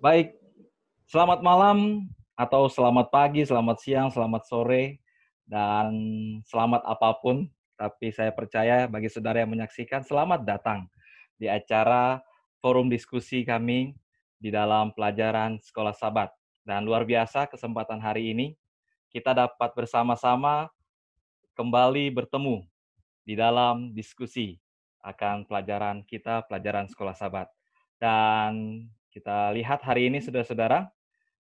Baik, selamat malam atau selamat pagi, selamat siang, selamat sore, dan selamat apa pun. Tapi saya percaya bagi saudara yang menyaksikan, selamat datang di acara forum diskusi kami di dalam pelajaran Sekolah Sabat. Dan luar biasa kesempatan hari ini, kita dapat bersama-sama kembali bertemu di dalam diskusi akan pelajaran kita, pelajaran Sekolah Sabat. Dan kita lihat hari ini saudara-saudara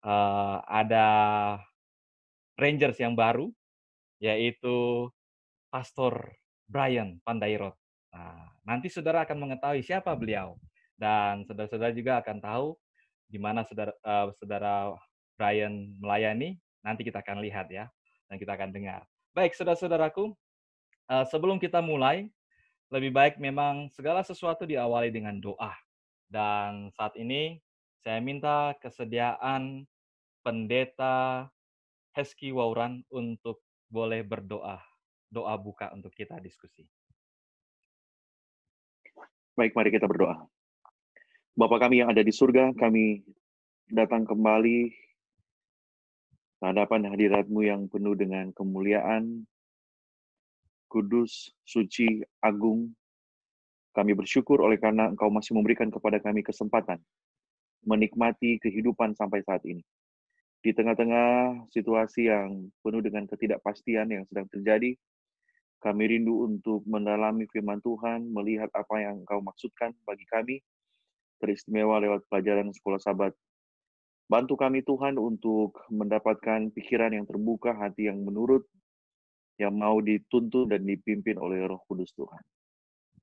uh, ada Rangers yang baru yaitu Pastor Brian Pandairot. Nah, nanti saudara akan mengetahui siapa beliau dan saudara-saudara juga akan tahu di mana saudara uh, saudara Brian melayani. Nanti kita akan lihat ya dan kita akan dengar. Baik, saudara-saudaraku, uh, sebelum kita mulai, lebih baik memang segala sesuatu diawali dengan doa. Dan saat ini saya minta kesediaan pendeta Heski Wauran untuk boleh berdoa. Doa buka untuk kita diskusi. Baik, mari kita berdoa. Bapak kami yang ada di surga, kami datang kembali hadapan hadiratmu yang penuh dengan kemuliaan, kudus, suci, agung, kami bersyukur oleh karena Engkau masih memberikan kepada kami kesempatan menikmati kehidupan sampai saat ini. Di tengah-tengah situasi yang penuh dengan ketidakpastian yang sedang terjadi, kami rindu untuk mendalami firman Tuhan, melihat apa yang Engkau maksudkan bagi kami, teristimewa lewat pelajaran sekolah sabat. Bantu kami Tuhan untuk mendapatkan pikiran yang terbuka, hati yang menurut, yang mau dituntun dan dipimpin oleh roh kudus Tuhan.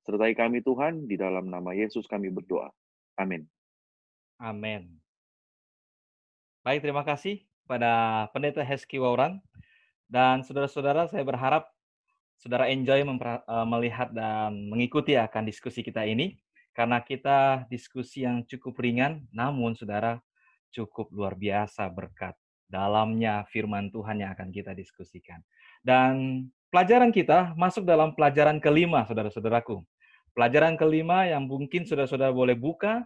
Sertai kami Tuhan, di dalam nama Yesus kami berdoa. Amin. Amin. Baik, terima kasih pada Pendeta Heski Wauran. Dan saudara-saudara, saya berharap saudara enjoy eh, melihat dan mengikuti akan diskusi kita ini. Karena kita diskusi yang cukup ringan, namun saudara cukup luar biasa berkat dalamnya firman Tuhan yang akan kita diskusikan. Dan pelajaran kita masuk dalam pelajaran kelima, saudara-saudaraku. Pelajaran kelima yang mungkin saudara-saudara boleh buka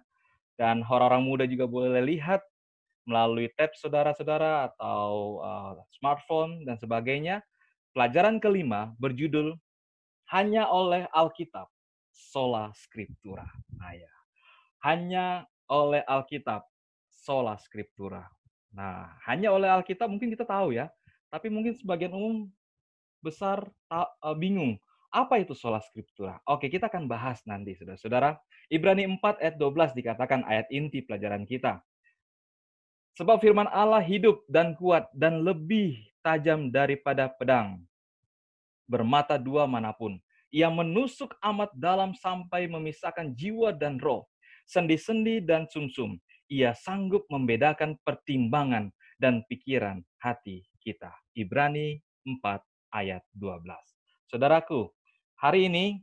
dan orang-orang muda juga boleh lihat melalui tab saudara-saudara atau uh, smartphone dan sebagainya. Pelajaran kelima berjudul Hanya oleh Alkitab, Sola Scriptura. Nah, ya. Hanya oleh Alkitab, Sola Scriptura. Nah, hanya oleh Alkitab mungkin kita tahu ya, tapi mungkin sebagian umum besar uh, bingung apa itu sola scriptura? Oke, kita akan bahas nanti, saudara-saudara. Ibrani 4 ayat 12 dikatakan ayat inti pelajaran kita. Sebab firman Allah hidup dan kuat dan lebih tajam daripada pedang. Bermata dua mana pun. Ia menusuk amat dalam sampai memisahkan jiwa dan roh, sendi-sendi dan sumsum. Ia sanggup membedakan pertimbangan dan pikiran hati kita. Ibrani 4 ayat 12. Saudaraku, Hari ini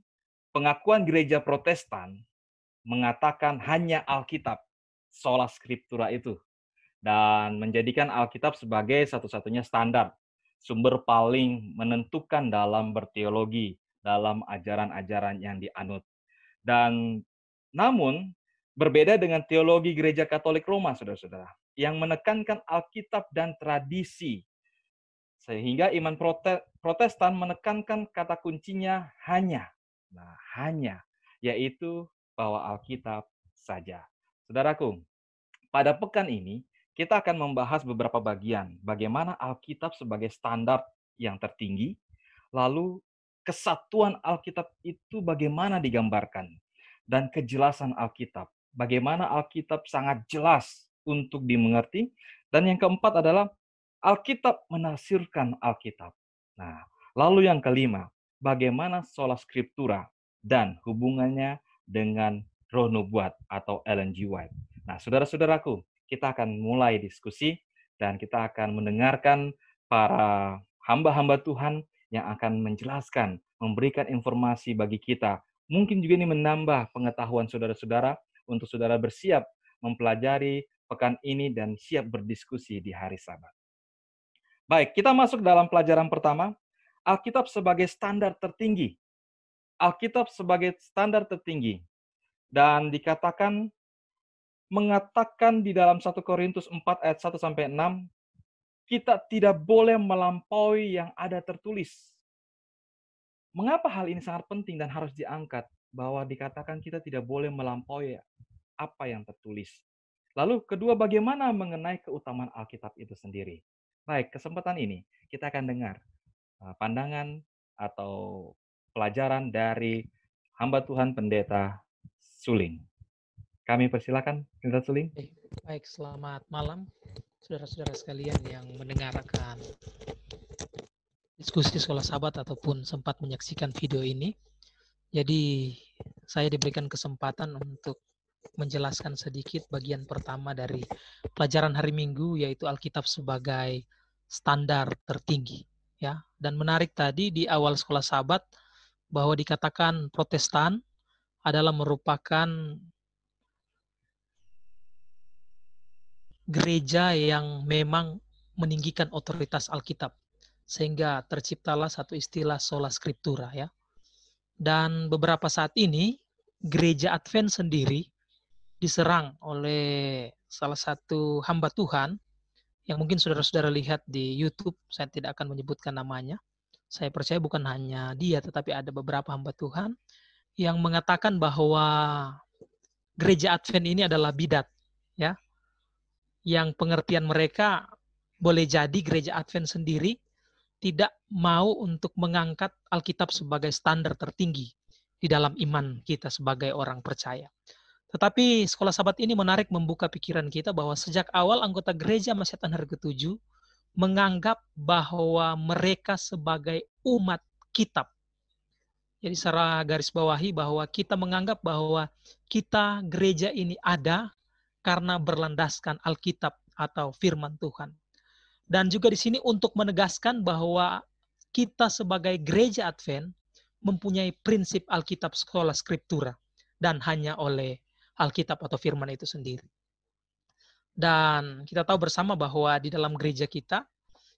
pengakuan gereja Protestan mengatakan hanya Alkitab, sola scriptura itu dan menjadikan Alkitab sebagai satu-satunya standar, sumber paling menentukan dalam berteologi, dalam ajaran-ajaran yang dianut. Dan namun berbeda dengan teologi gereja Katolik Roma, saudara-saudara, yang menekankan Alkitab dan tradisi sehingga iman Protestan menekankan kata kuncinya hanya. Nah, hanya yaitu bahwa Alkitab saja. Saudaraku, pada pekan ini kita akan membahas beberapa bagian bagaimana Alkitab sebagai standar yang tertinggi, lalu kesatuan Alkitab itu bagaimana digambarkan dan kejelasan Alkitab. Bagaimana Alkitab sangat jelas untuk dimengerti dan yang keempat adalah Alkitab menafsirkan Alkitab. Nah, lalu yang kelima, bagaimana sola scriptura dan hubungannya dengan roh nubuat atau Ellen G. White. Nah, saudara-saudaraku, kita akan mulai diskusi dan kita akan mendengarkan para hamba-hamba Tuhan yang akan menjelaskan, memberikan informasi bagi kita. Mungkin juga ini menambah pengetahuan saudara-saudara untuk saudara bersiap mempelajari pekan ini dan siap berdiskusi di hari Sabat. Baik, kita masuk dalam pelajaran pertama. Alkitab sebagai standar tertinggi. Alkitab sebagai standar tertinggi. Dan dikatakan mengatakan di dalam 1 Korintus 4 ayat 1 sampai 6, kita tidak boleh melampaui yang ada tertulis. Mengapa hal ini sangat penting dan harus diangkat? Bahwa dikatakan kita tidak boleh melampaui apa yang tertulis. Lalu kedua, bagaimana mengenai keutamaan Alkitab itu sendiri? Baik, kesempatan ini kita akan dengar pandangan atau pelajaran dari hamba Tuhan Pendeta Suling. Kami persilakan, Pendeta Suling. Baik, selamat malam saudara-saudara sekalian yang mendengarkan diskusi sekolah sahabat ataupun sempat menyaksikan video ini. Jadi saya diberikan kesempatan untuk menjelaskan sedikit bagian pertama dari pelajaran hari Minggu yaitu Alkitab sebagai standar tertinggi ya. Dan menarik tadi di awal sekolah sahabat bahwa dikatakan Protestan adalah merupakan gereja yang memang meninggikan otoritas Alkitab sehingga terciptalah satu istilah sola scriptura ya. Dan beberapa saat ini gereja Advent sendiri diserang oleh salah satu hamba Tuhan yang mungkin saudara-saudara lihat di YouTube, saya tidak akan menyebutkan namanya. Saya percaya bukan hanya dia tetapi ada beberapa hamba Tuhan yang mengatakan bahwa gereja Advent ini adalah bidat ya. Yang pengertian mereka boleh jadi gereja Advent sendiri tidak mau untuk mengangkat Alkitab sebagai standar tertinggi di dalam iman kita sebagai orang percaya. Tetapi sekolah sahabat ini menarik membuka pikiran kita bahwa sejak awal anggota gereja Masyatan Hari Ketujuh menganggap bahwa mereka sebagai umat kitab. Jadi secara garis bawahi bahwa kita menganggap bahwa kita gereja ini ada karena berlandaskan Alkitab atau firman Tuhan. Dan juga di sini untuk menegaskan bahwa kita sebagai gereja Advent mempunyai prinsip Alkitab sekolah skriptura dan hanya oleh Alkitab atau firman itu sendiri. Dan kita tahu bersama bahwa di dalam gereja kita,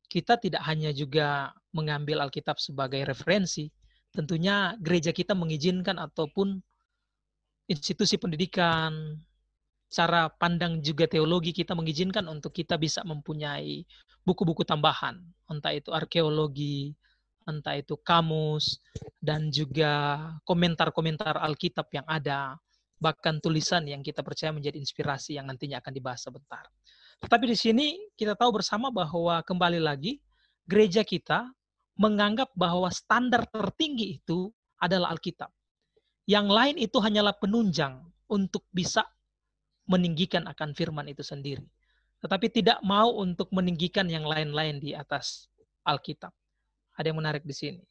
kita tidak hanya juga mengambil Alkitab sebagai referensi, tentunya gereja kita mengizinkan ataupun institusi pendidikan, cara pandang juga teologi kita mengizinkan untuk kita bisa mempunyai buku-buku tambahan, entah itu arkeologi, entah itu kamus, dan juga komentar-komentar Alkitab yang ada, bahkan tulisan yang kita percaya menjadi inspirasi yang nantinya akan dibahas sebentar. Tetapi di sini kita tahu bersama bahwa kembali lagi gereja kita menganggap bahwa standar tertinggi itu adalah Alkitab. Yang lain itu hanyalah penunjang untuk bisa meninggikan akan firman itu sendiri. Tetapi tidak mau untuk meninggikan yang lain-lain di atas Alkitab. Ada yang menarik di sini.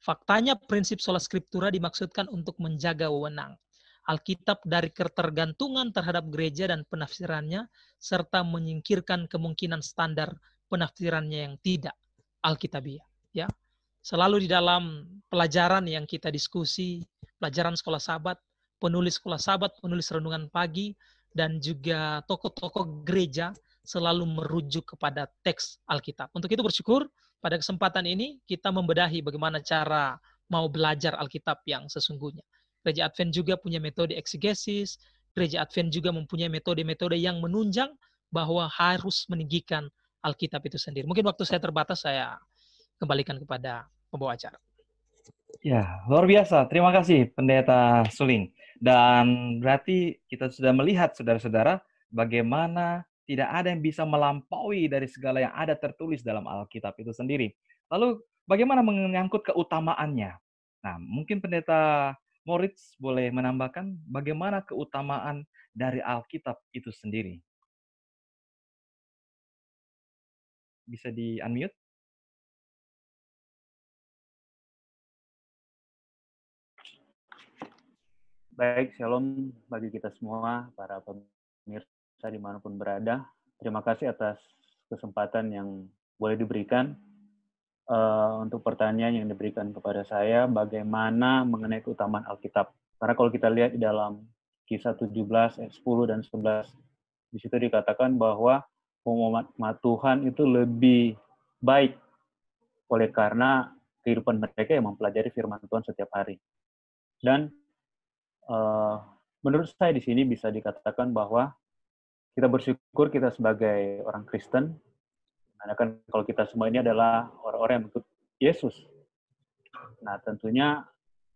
Faktanya prinsip sola scriptura dimaksudkan untuk menjaga wewenang. Alkitab dari ketergantungan terhadap gereja dan penafsirannya, serta menyingkirkan kemungkinan standar penafsirannya yang tidak Alkitabiah. Ya, selalu di dalam pelajaran yang kita diskusi, pelajaran sekolah sahabat, penulis sekolah sahabat, penulis renungan pagi, dan juga tokoh-tokoh gereja selalu merujuk kepada teks Alkitab. Untuk itu bersyukur pada kesempatan ini kita membedahi bagaimana cara mau belajar Alkitab yang sesungguhnya. Gereja Advent juga punya metode eksegesis, gereja Advent juga mempunyai metode-metode yang menunjang bahwa harus meninggikan Alkitab itu sendiri. Mungkin waktu saya terbatas, saya kembalikan kepada pembawa acara. Ya, luar biasa. Terima kasih, Pendeta Suling. Dan berarti kita sudah melihat, saudara-saudara, bagaimana tidak ada yang bisa melampaui dari segala yang ada tertulis dalam Alkitab itu sendiri. Lalu, bagaimana menyangkut keutamaannya? Nah, mungkin Pendeta Moritz boleh menambahkan bagaimana keutamaan dari Alkitab itu sendiri. Bisa di-unmute? Baik, shalom bagi kita semua, para pemirsa di mana pun berada. Terima kasih atas kesempatan yang boleh diberikan uh, untuk pertanyaan yang diberikan kepada saya, bagaimana mengenai keutamaan Alkitab. Karena kalau kita lihat di dalam kisah 17, ayat 10 dan 11, di situ dikatakan bahwa umat Tuhan itu lebih baik oleh karena kehidupan mereka yang mempelajari firman Tuhan setiap hari. Dan uh, menurut saya di sini bisa dikatakan bahwa kita bersyukur kita sebagai orang Kristen, karena kan kalau kita semua ini adalah orang-orang yang ikut Yesus. Nah, tentunya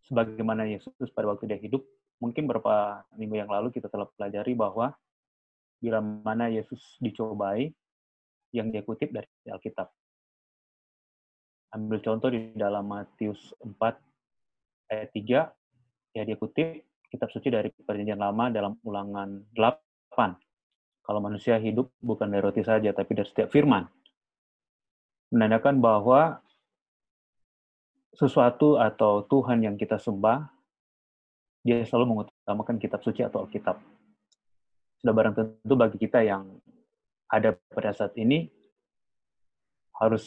sebagaimana Yesus pada waktu dia hidup, mungkin beberapa minggu yang lalu kita telah pelajari bahwa bila mana Yesus dicobai, yang dia kutip dari Alkitab. Ambil contoh di dalam Matius 4 ayat 3, ya dia kutip kitab suci dari perjanjian lama dalam ulangan 8. Kalau manusia hidup bukan dari roti saja, tapi dari setiap firman. Menandakan bahwa sesuatu atau Tuhan yang kita sembah, dia selalu mengutamakan kitab suci atau Alkitab. Sudah barang tentu bagi kita yang ada pada saat ini, harus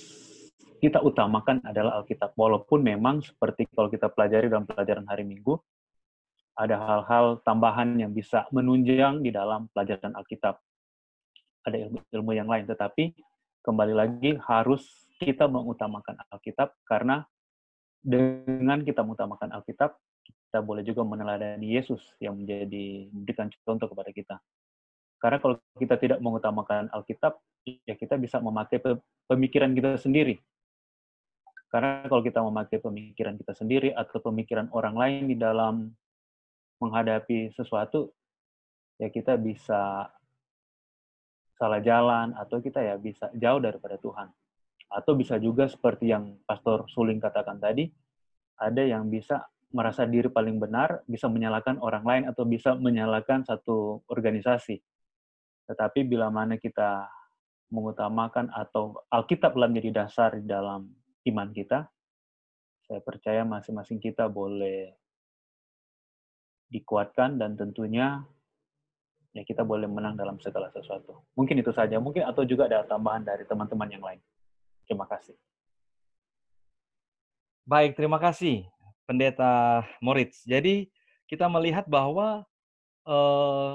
kita utamakan adalah Alkitab. Walaupun memang seperti kalau kita pelajari dalam pelajaran hari Minggu, ada hal-hal tambahan yang bisa menunjang di dalam pelajaran Alkitab ada ilmu-ilmu yang lain. Tetapi kembali lagi harus kita mengutamakan Alkitab karena dengan kita mengutamakan Alkitab, kita boleh juga meneladani Yesus yang menjadi memberikan contoh kepada kita. Karena kalau kita tidak mengutamakan Alkitab, ya kita bisa memakai pemikiran kita sendiri. Karena kalau kita memakai pemikiran kita sendiri atau pemikiran orang lain di dalam menghadapi sesuatu, ya kita bisa salah jalan atau kita ya bisa jauh daripada Tuhan. Atau bisa juga seperti yang Pastor Suling katakan tadi, ada yang bisa merasa diri paling benar, bisa menyalahkan orang lain atau bisa menyalahkan satu organisasi. Tetapi bila mana kita mengutamakan atau Alkitab telah menjadi dasar di dalam iman kita, saya percaya masing-masing kita boleh dikuatkan dan tentunya ya kita boleh menang dalam segala sesuatu. Mungkin itu saja, mungkin atau juga ada tambahan dari teman-teman yang lain. Terima kasih. Baik, terima kasih Pendeta Moritz. Jadi kita melihat bahwa eh,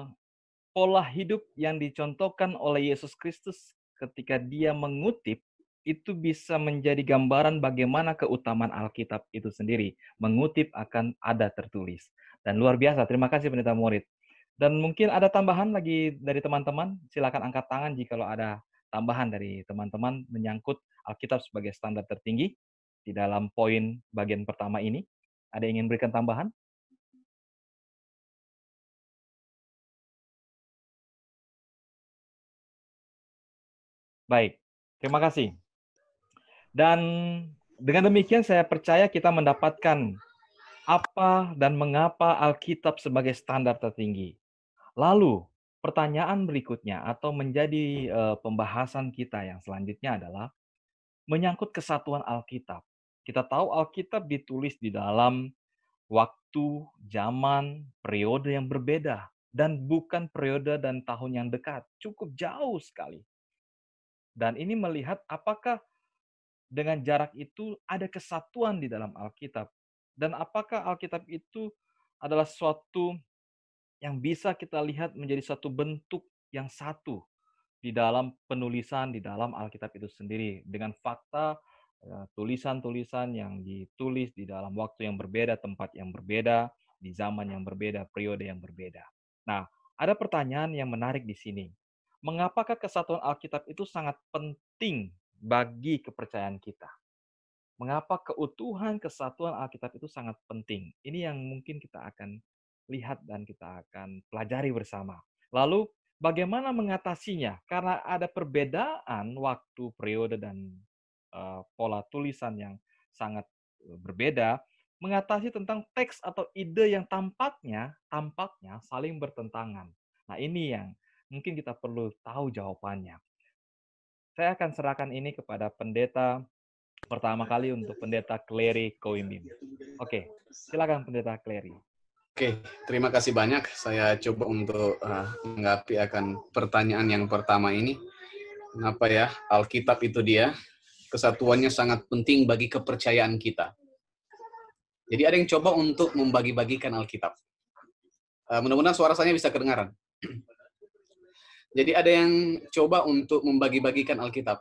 pola hidup yang dicontohkan oleh Yesus Kristus ketika dia mengutip itu bisa menjadi gambaran bagaimana keutamaan Alkitab itu sendiri. Mengutip akan ada tertulis. Dan luar biasa, terima kasih Pendeta Moritz. Dan mungkin ada tambahan lagi dari teman-teman, silakan angkat tangan jika ada tambahan dari teman-teman menyangkut Alkitab sebagai standar tertinggi di dalam poin bagian pertama ini. Ada yang ingin berikan tambahan? Baik, terima kasih. Dan dengan demikian saya percaya kita mendapatkan apa dan mengapa Alkitab sebagai standar tertinggi. Lalu, pertanyaan berikutnya atau menjadi uh, pembahasan kita yang selanjutnya adalah menyangkut kesatuan Alkitab. Kita tahu Alkitab ditulis di dalam waktu, zaman, periode yang berbeda dan bukan periode dan tahun yang dekat, cukup jauh sekali. Dan ini melihat apakah dengan jarak itu ada kesatuan di dalam Alkitab dan apakah Alkitab itu adalah suatu yang bisa kita lihat menjadi satu bentuk yang satu di dalam penulisan di dalam Alkitab itu sendiri dengan fakta eh, tulisan-tulisan yang ditulis di dalam waktu yang berbeda, tempat yang berbeda, di zaman yang berbeda, periode yang berbeda. Nah, ada pertanyaan yang menarik di sini. Mengapakah kesatuan Alkitab itu sangat penting bagi kepercayaan kita? Mengapa keutuhan kesatuan Alkitab itu sangat penting? Ini yang mungkin kita akan lihat dan kita akan pelajari bersama. Lalu bagaimana mengatasinya? Karena ada perbedaan waktu, periode dan uh, pola tulisan yang sangat eh, berbeda, mengatasi tentang teks atau ide yang tampaknya tampaknya saling bertentangan. Nah, ini yang mungkin kita perlu tahu jawabannya. Saya akan serahkan ini kepada pendeta pertama kali untuk pendeta Clary Koimim. Oke, silakan pendeta Clary. Oke, terima kasih banyak. Saya coba untuk uh, menggapi akan pertanyaan yang pertama ini. Kenapa ya Alkitab itu dia kesatuannya sangat penting bagi kepercayaan kita. Jadi ada yang coba untuk membagi-bagikan Alkitab. Uh, mudah-mudahan suara saya bisa kedengaran. Jadi ada yang coba untuk membagi-bagikan Alkitab.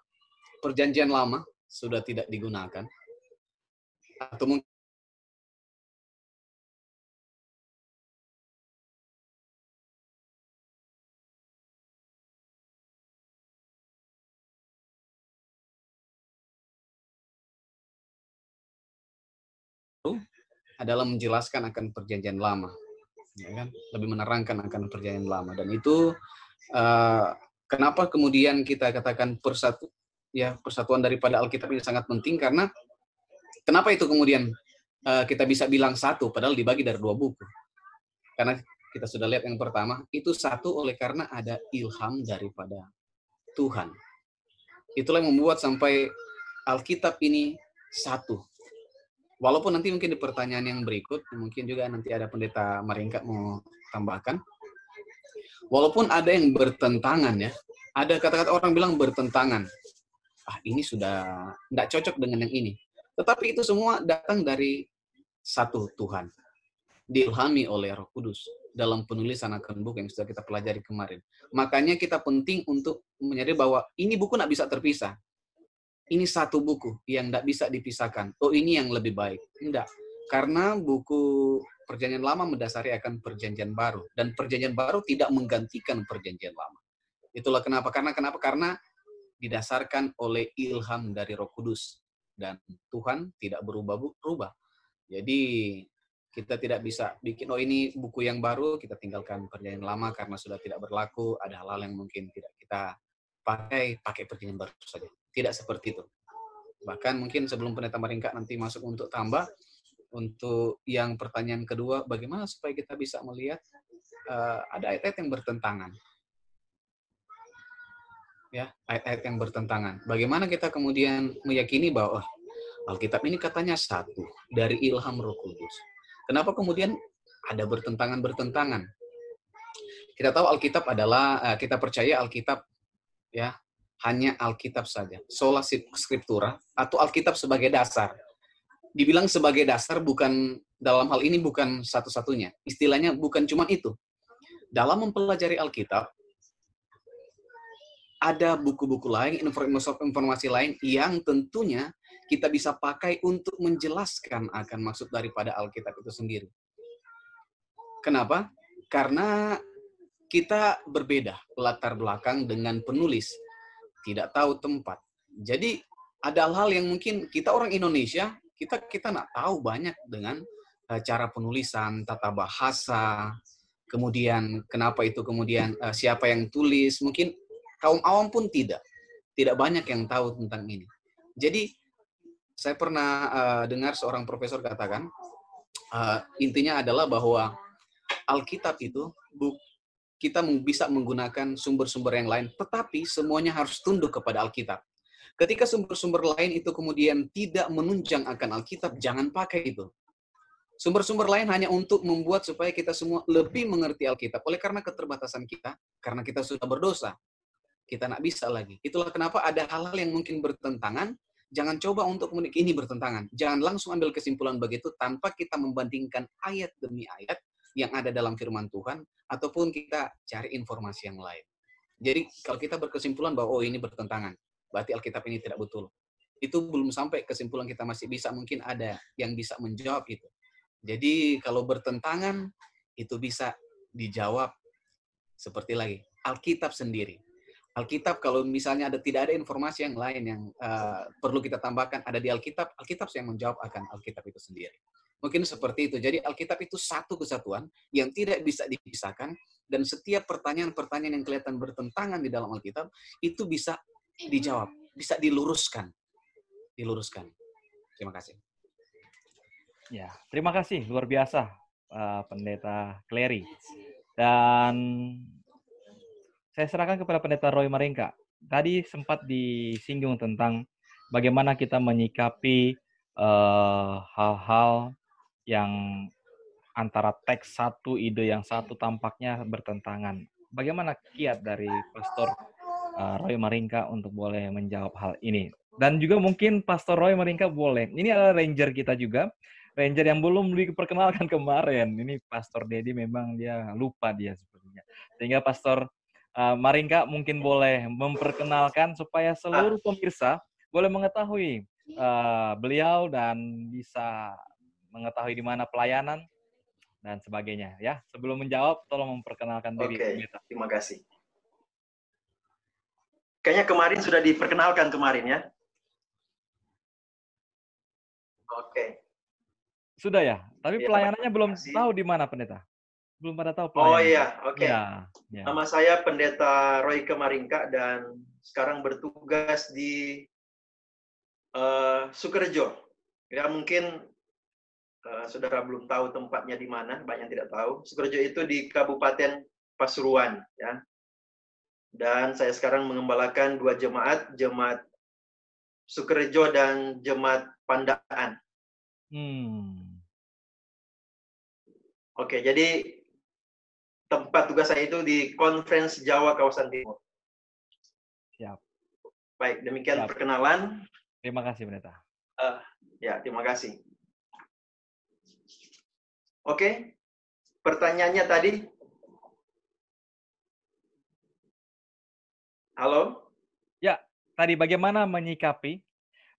Perjanjian lama sudah tidak digunakan. Atau mungkin adalah menjelaskan akan perjanjian lama, ya kan? Lebih menerangkan akan perjanjian lama. Dan itu uh, kenapa kemudian kita katakan persatu ya persatuan daripada Alkitab ini sangat penting? Karena kenapa itu kemudian uh, kita bisa bilang satu padahal dibagi dari dua buku? Karena kita sudah lihat yang pertama itu satu oleh karena ada ilham daripada Tuhan. Itulah yang membuat sampai Alkitab ini satu walaupun nanti mungkin di pertanyaan yang berikut mungkin juga nanti ada pendeta Maringkat mau tambahkan walaupun ada yang bertentangan ya ada kata-kata orang bilang bertentangan ah ini sudah tidak cocok dengan yang ini tetapi itu semua datang dari satu Tuhan. Diilhami oleh Roh Kudus dalam penulisan akan buku yang sudah kita pelajari kemarin. Makanya kita penting untuk menyadari bahwa ini buku tidak bisa terpisah. Ini satu buku yang tidak bisa dipisahkan. Oh ini yang lebih baik. Tidak. Karena buku perjanjian lama mendasari akan perjanjian baru. Dan perjanjian baru tidak menggantikan perjanjian lama. Itulah kenapa. Karena kenapa? Karena didasarkan oleh ilham dari roh kudus. Dan Tuhan tidak berubah-ubah jadi kita tidak bisa bikin oh ini buku yang baru kita tinggalkan perjanjian lama karena sudah tidak berlaku ada hal-hal yang mungkin tidak kita pakai pakai perjanjian baru saja tidak seperti itu bahkan mungkin sebelum pendeta Maringka nanti masuk untuk tambah untuk yang pertanyaan kedua bagaimana supaya kita bisa melihat uh, ada ayat-ayat yang bertentangan ya ayat-ayat yang bertentangan bagaimana kita kemudian meyakini bahwa oh, Alkitab ini katanya satu dari ilham Roh Kudus. Kenapa kemudian ada bertentangan-bertentangan? Kita tahu Alkitab adalah eh, kita percaya Alkitab ya hanya Alkitab saja, sola scriptura atau Alkitab sebagai dasar. Dibilang sebagai dasar bukan dalam hal ini bukan satu-satunya. Istilahnya bukan cuma itu. Dalam mempelajari Alkitab ada buku-buku lain, informasi lain yang tentunya kita bisa pakai untuk menjelaskan akan maksud daripada Alkitab itu sendiri. Kenapa? Karena kita berbeda latar belakang dengan penulis, tidak tahu tempat. Jadi ada hal-hal yang mungkin kita orang Indonesia kita kita nak tahu banyak dengan uh, cara penulisan, tata bahasa, kemudian kenapa itu kemudian uh, siapa yang tulis, mungkin kaum awam pun tidak tidak banyak yang tahu tentang ini. Jadi saya pernah uh, dengar seorang profesor katakan uh, intinya adalah bahwa Alkitab itu bu, kita bisa menggunakan sumber-sumber yang lain, tetapi semuanya harus tunduk kepada Alkitab. Ketika sumber-sumber lain itu kemudian tidak menunjang akan Alkitab, jangan pakai itu. Sumber-sumber lain hanya untuk membuat supaya kita semua lebih mengerti Alkitab. Oleh karena keterbatasan kita, karena kita sudah berdosa, kita nak bisa lagi. Itulah kenapa ada hal-hal yang mungkin bertentangan, jangan coba untuk ini bertentangan. Jangan langsung ambil kesimpulan begitu tanpa kita membandingkan ayat demi ayat yang ada dalam firman Tuhan ataupun kita cari informasi yang lain. Jadi kalau kita berkesimpulan bahwa oh ini bertentangan, berarti Alkitab ini tidak betul. Itu belum sampai kesimpulan kita masih bisa mungkin ada yang bisa menjawab itu. Jadi kalau bertentangan itu bisa dijawab seperti lagi Alkitab sendiri Alkitab kalau misalnya ada tidak ada informasi yang lain yang uh, perlu kita tambahkan ada di Alkitab, Alkitab yang menjawab akan Alkitab itu sendiri. Mungkin seperti itu. Jadi Alkitab itu satu kesatuan yang tidak bisa dipisahkan dan setiap pertanyaan-pertanyaan yang kelihatan bertentangan di dalam Alkitab itu bisa dijawab, bisa diluruskan. Diluruskan. Terima kasih. Ya, terima kasih luar biasa uh, Pendeta Clary. Dan saya serahkan kepada Pendeta Roy Maringka. Tadi sempat disinggung tentang bagaimana kita menyikapi eh, hal-hal uh, yang antara teks satu, ide yang satu tampaknya bertentangan. Bagaimana kiat dari Pastor uh, Roy Maringka untuk boleh menjawab hal ini? Dan juga mungkin Pastor Roy Maringka boleh. Ini adalah ranger kita juga. Ranger yang belum diperkenalkan kemarin. Ini Pastor Dedi memang dia lupa dia sepertinya. Sehingga Pastor uh, Maringka mungkin boleh memperkenalkan supaya seluruh pemirsa boleh mengetahui uh, beliau dan bisa mengetahui di mana pelayanan dan sebagainya ya. Sebelum menjawab tolong memperkenalkan diri. Oke, okay, terima kasih. Kayaknya kemarin sudah diperkenalkan kemarin ya. Oke. Sudah ya? Tapi Ya, pelayanannya belum tahu di mana pendeta? Belum pada tahu Oh pelayanan. iya, oke. Ya, ya. Nama saya Pendeta Roy Kemaringka dan sekarang bertugas di eh, Sukorejo. Ya mungkin eh, saudara belum tahu tempatnya di mana, banyak yang tidak tahu. Sukorejo itu di Kabupaten Pasuruan, ya. Dan saya sekarang mengembalakan dua jemaat, jemaat Sukorejo dan jemaat Pandaan. Hmm. Oke, jadi tempat tugas saya itu di Conference Jawa Kawasan Timur. Siap. Baik, demikian Siap. perkenalan. Terima kasih pendeta. Ya, terima kasih. Oke, pertanyaannya tadi. Halo? Tadi bagaimana menyikapi?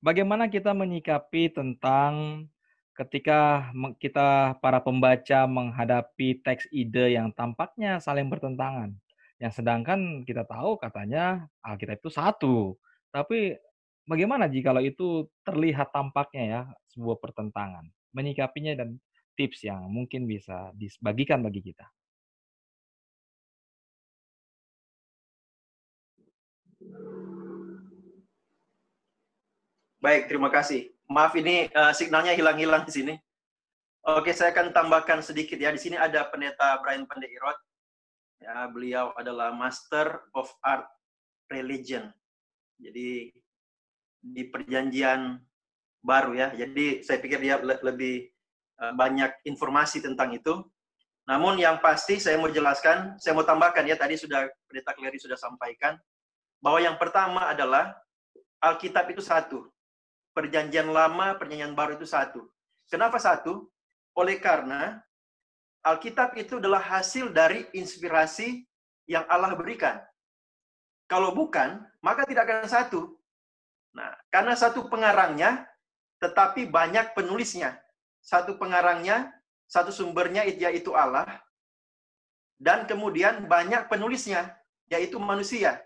Bagaimana kita menyikapi tentang ketika kita para pembaca menghadapi teks ide yang tampaknya saling bertentangan. Yang sedangkan kita tahu katanya Alkitab itu satu. Tapi bagaimana jikalau itu terlihat tampaknya ya sebuah pertentangan? Menyikapinya dan tips yang mungkin bisa dibagikan bagi kita. Baik, terima kasih. Maaf ini eh, signalnya hilang-hilang di sini. Oke, saya akan tambahkan sedikit ya. Di sini ada pendeta Brian Pandeirot. Ya, beliau adalah Master of Art Religion. Jadi di perjanjian baru ya. Jadi saya pikir dia le- lebih banyak informasi tentang itu. Namun yang pasti saya mau jelaskan, saya mau tambahkan ya tadi sudah pendeta Clary sudah sampaikan bahwa yang pertama adalah Alkitab itu satu. Perjanjian lama, perjanjian baru itu satu. Kenapa satu? Oleh karena Alkitab itu adalah hasil dari inspirasi yang Allah berikan. Kalau bukan, maka tidak akan satu. Nah, karena satu pengarangnya, tetapi banyak penulisnya. Satu pengarangnya, satu sumbernya yaitu Allah, dan kemudian banyak penulisnya, yaitu manusia.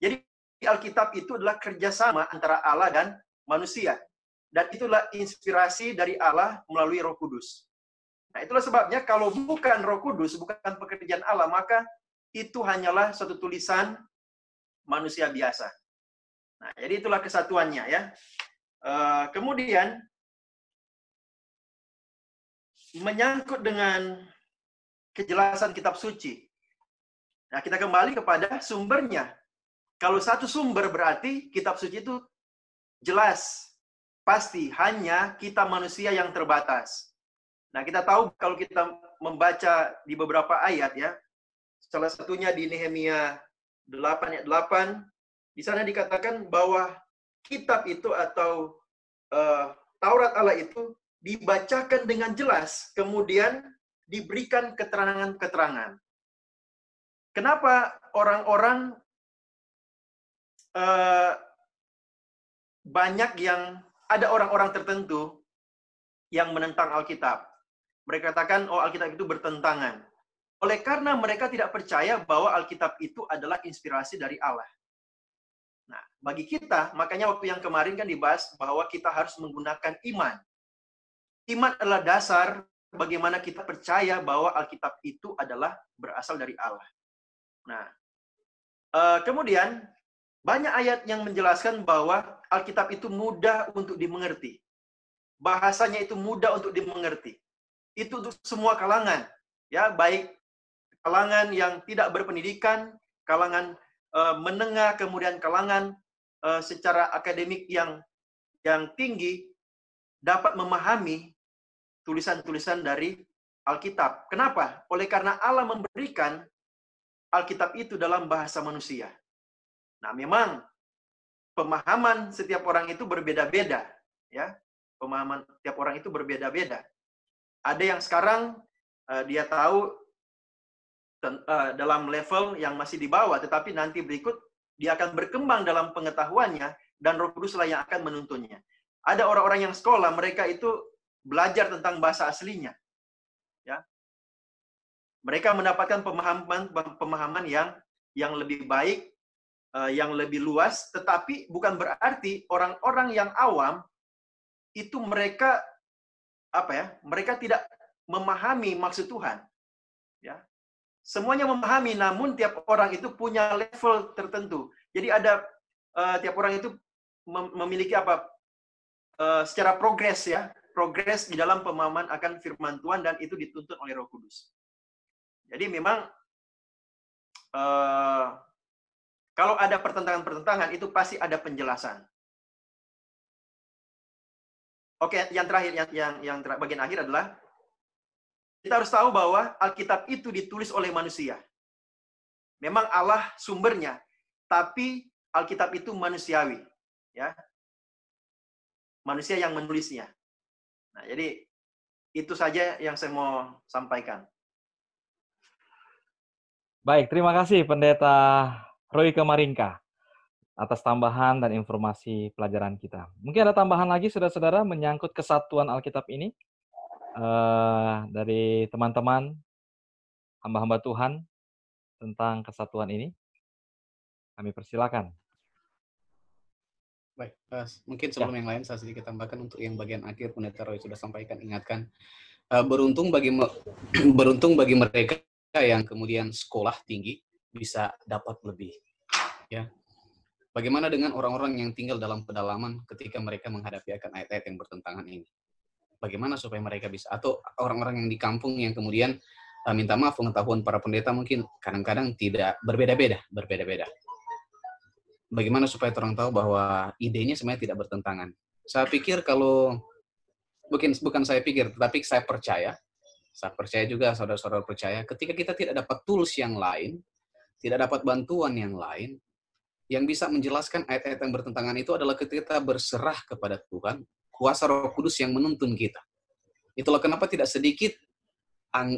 Jadi Alkitab itu adalah kerjasama antara Allah dan manusia. Dan itulah inspirasi dari Allah melalui roh kudus. Nah itulah sebabnya kalau bukan roh kudus, bukan pekerjaan Allah, maka itu hanyalah satu tulisan manusia biasa. Nah jadi itulah kesatuannya ya. Eh, kemudian menyangkut dengan kejelasan kitab suci. Nah kita kembali kepada sumbernya. Kalau satu sumber berarti kitab suci itu jelas, pasti hanya kita manusia yang terbatas. Nah, kita tahu kalau kita membaca di beberapa ayat ya, salah satunya di Nehemia 8 ayat 8, di sana dikatakan bahwa kitab itu atau eh, Taurat Allah itu dibacakan dengan jelas, kemudian diberikan keterangan-keterangan. Kenapa orang-orang eh, banyak yang ada orang-orang tertentu yang menentang Alkitab. Mereka katakan, oh Alkitab itu bertentangan. Oleh karena mereka tidak percaya bahwa Alkitab itu adalah inspirasi dari Allah. Nah, bagi kita, makanya waktu yang kemarin kan dibahas bahwa kita harus menggunakan iman. Iman adalah dasar bagaimana kita percaya bahwa Alkitab itu adalah berasal dari Allah. Nah, eh, kemudian banyak ayat yang menjelaskan bahwa Alkitab itu mudah untuk dimengerti. Bahasanya itu mudah untuk dimengerti. Itu untuk semua kalangan, ya, baik kalangan yang tidak berpendidikan, kalangan eh, menengah, kemudian kalangan eh, secara akademik yang yang tinggi dapat memahami tulisan-tulisan dari Alkitab. Kenapa? Oleh karena Allah memberikan Alkitab itu dalam bahasa manusia. Nah, memang pemahaman setiap orang itu berbeda-beda, ya. Pemahaman setiap orang itu berbeda-beda. Ada yang sekarang uh, dia tahu uh, dalam level yang masih di bawah, tetapi nanti berikut dia akan berkembang dalam pengetahuannya dan Roh Kuduslah yang akan menuntunnya. Ada orang-orang yang sekolah, mereka itu belajar tentang bahasa aslinya. Ya. Mereka mendapatkan pemahaman pemahaman yang yang lebih baik yang lebih luas, tetapi bukan berarti orang-orang yang awam itu mereka apa ya? Mereka tidak memahami maksud Tuhan. Ya. Semuanya memahami, namun tiap orang itu punya level tertentu. Jadi ada uh, tiap orang itu mem memiliki apa? Uh, secara progres ya, progres di dalam pemahaman akan firman Tuhan dan itu dituntut oleh Roh Kudus. Jadi memang uh, kalau ada pertentangan-pertentangan itu pasti ada penjelasan. Oke, yang terakhir yang yang yang ter bagian akhir adalah kita harus tahu bahwa Alkitab itu ditulis oleh manusia. Memang Allah sumbernya, tapi Alkitab itu manusiawi, ya. Manusia yang menulisnya. Nah, jadi itu saja yang saya mau sampaikan. Baik, terima kasih Pendeta Roy Kemaringka atas tambahan dan informasi pelajaran kita. Mungkin ada tambahan lagi, saudara-saudara, menyangkut kesatuan Alkitab ini uh, dari teman-teman hamba-hamba Tuhan tentang kesatuan ini. Kami persilakan. Baik, uh, mungkin ya. sebelum ya. yang lain saya sedikit tambahkan untuk yang bagian akhir Pendeta Roy sudah sampaikan, ingatkan uh, beruntung bagi beruntung bagi mereka yang kemudian sekolah tinggi bisa dapat lebih, ya Bagaimana dengan orang-orang yang tinggal dalam pedalaman ketika mereka menghadapi akan ayat-ayat yang bertentangan ini? Bagaimana supaya mereka bisa atau orang-orang yang di kampung yang kemudian uh, minta maaf pengetahuan para pendeta mungkin kadang-kadang tidak berbeda-beda, berbeda-beda. Bagaimana supaya orang tahu bahwa idenya sebenarnya tidak bertentangan? Saya pikir kalau bukan bukan saya pikir, tapi saya percaya, saya percaya juga saudara-saudara percaya, ketika kita tidak dapat tools yang lain, tidak dapat bantuan yang lain, yang bisa menjelaskan ayat-ayat yang bertentangan itu adalah ketika kita berserah kepada Tuhan, kuasa Roh Kudus yang menuntun kita. Itulah kenapa tidak sedikit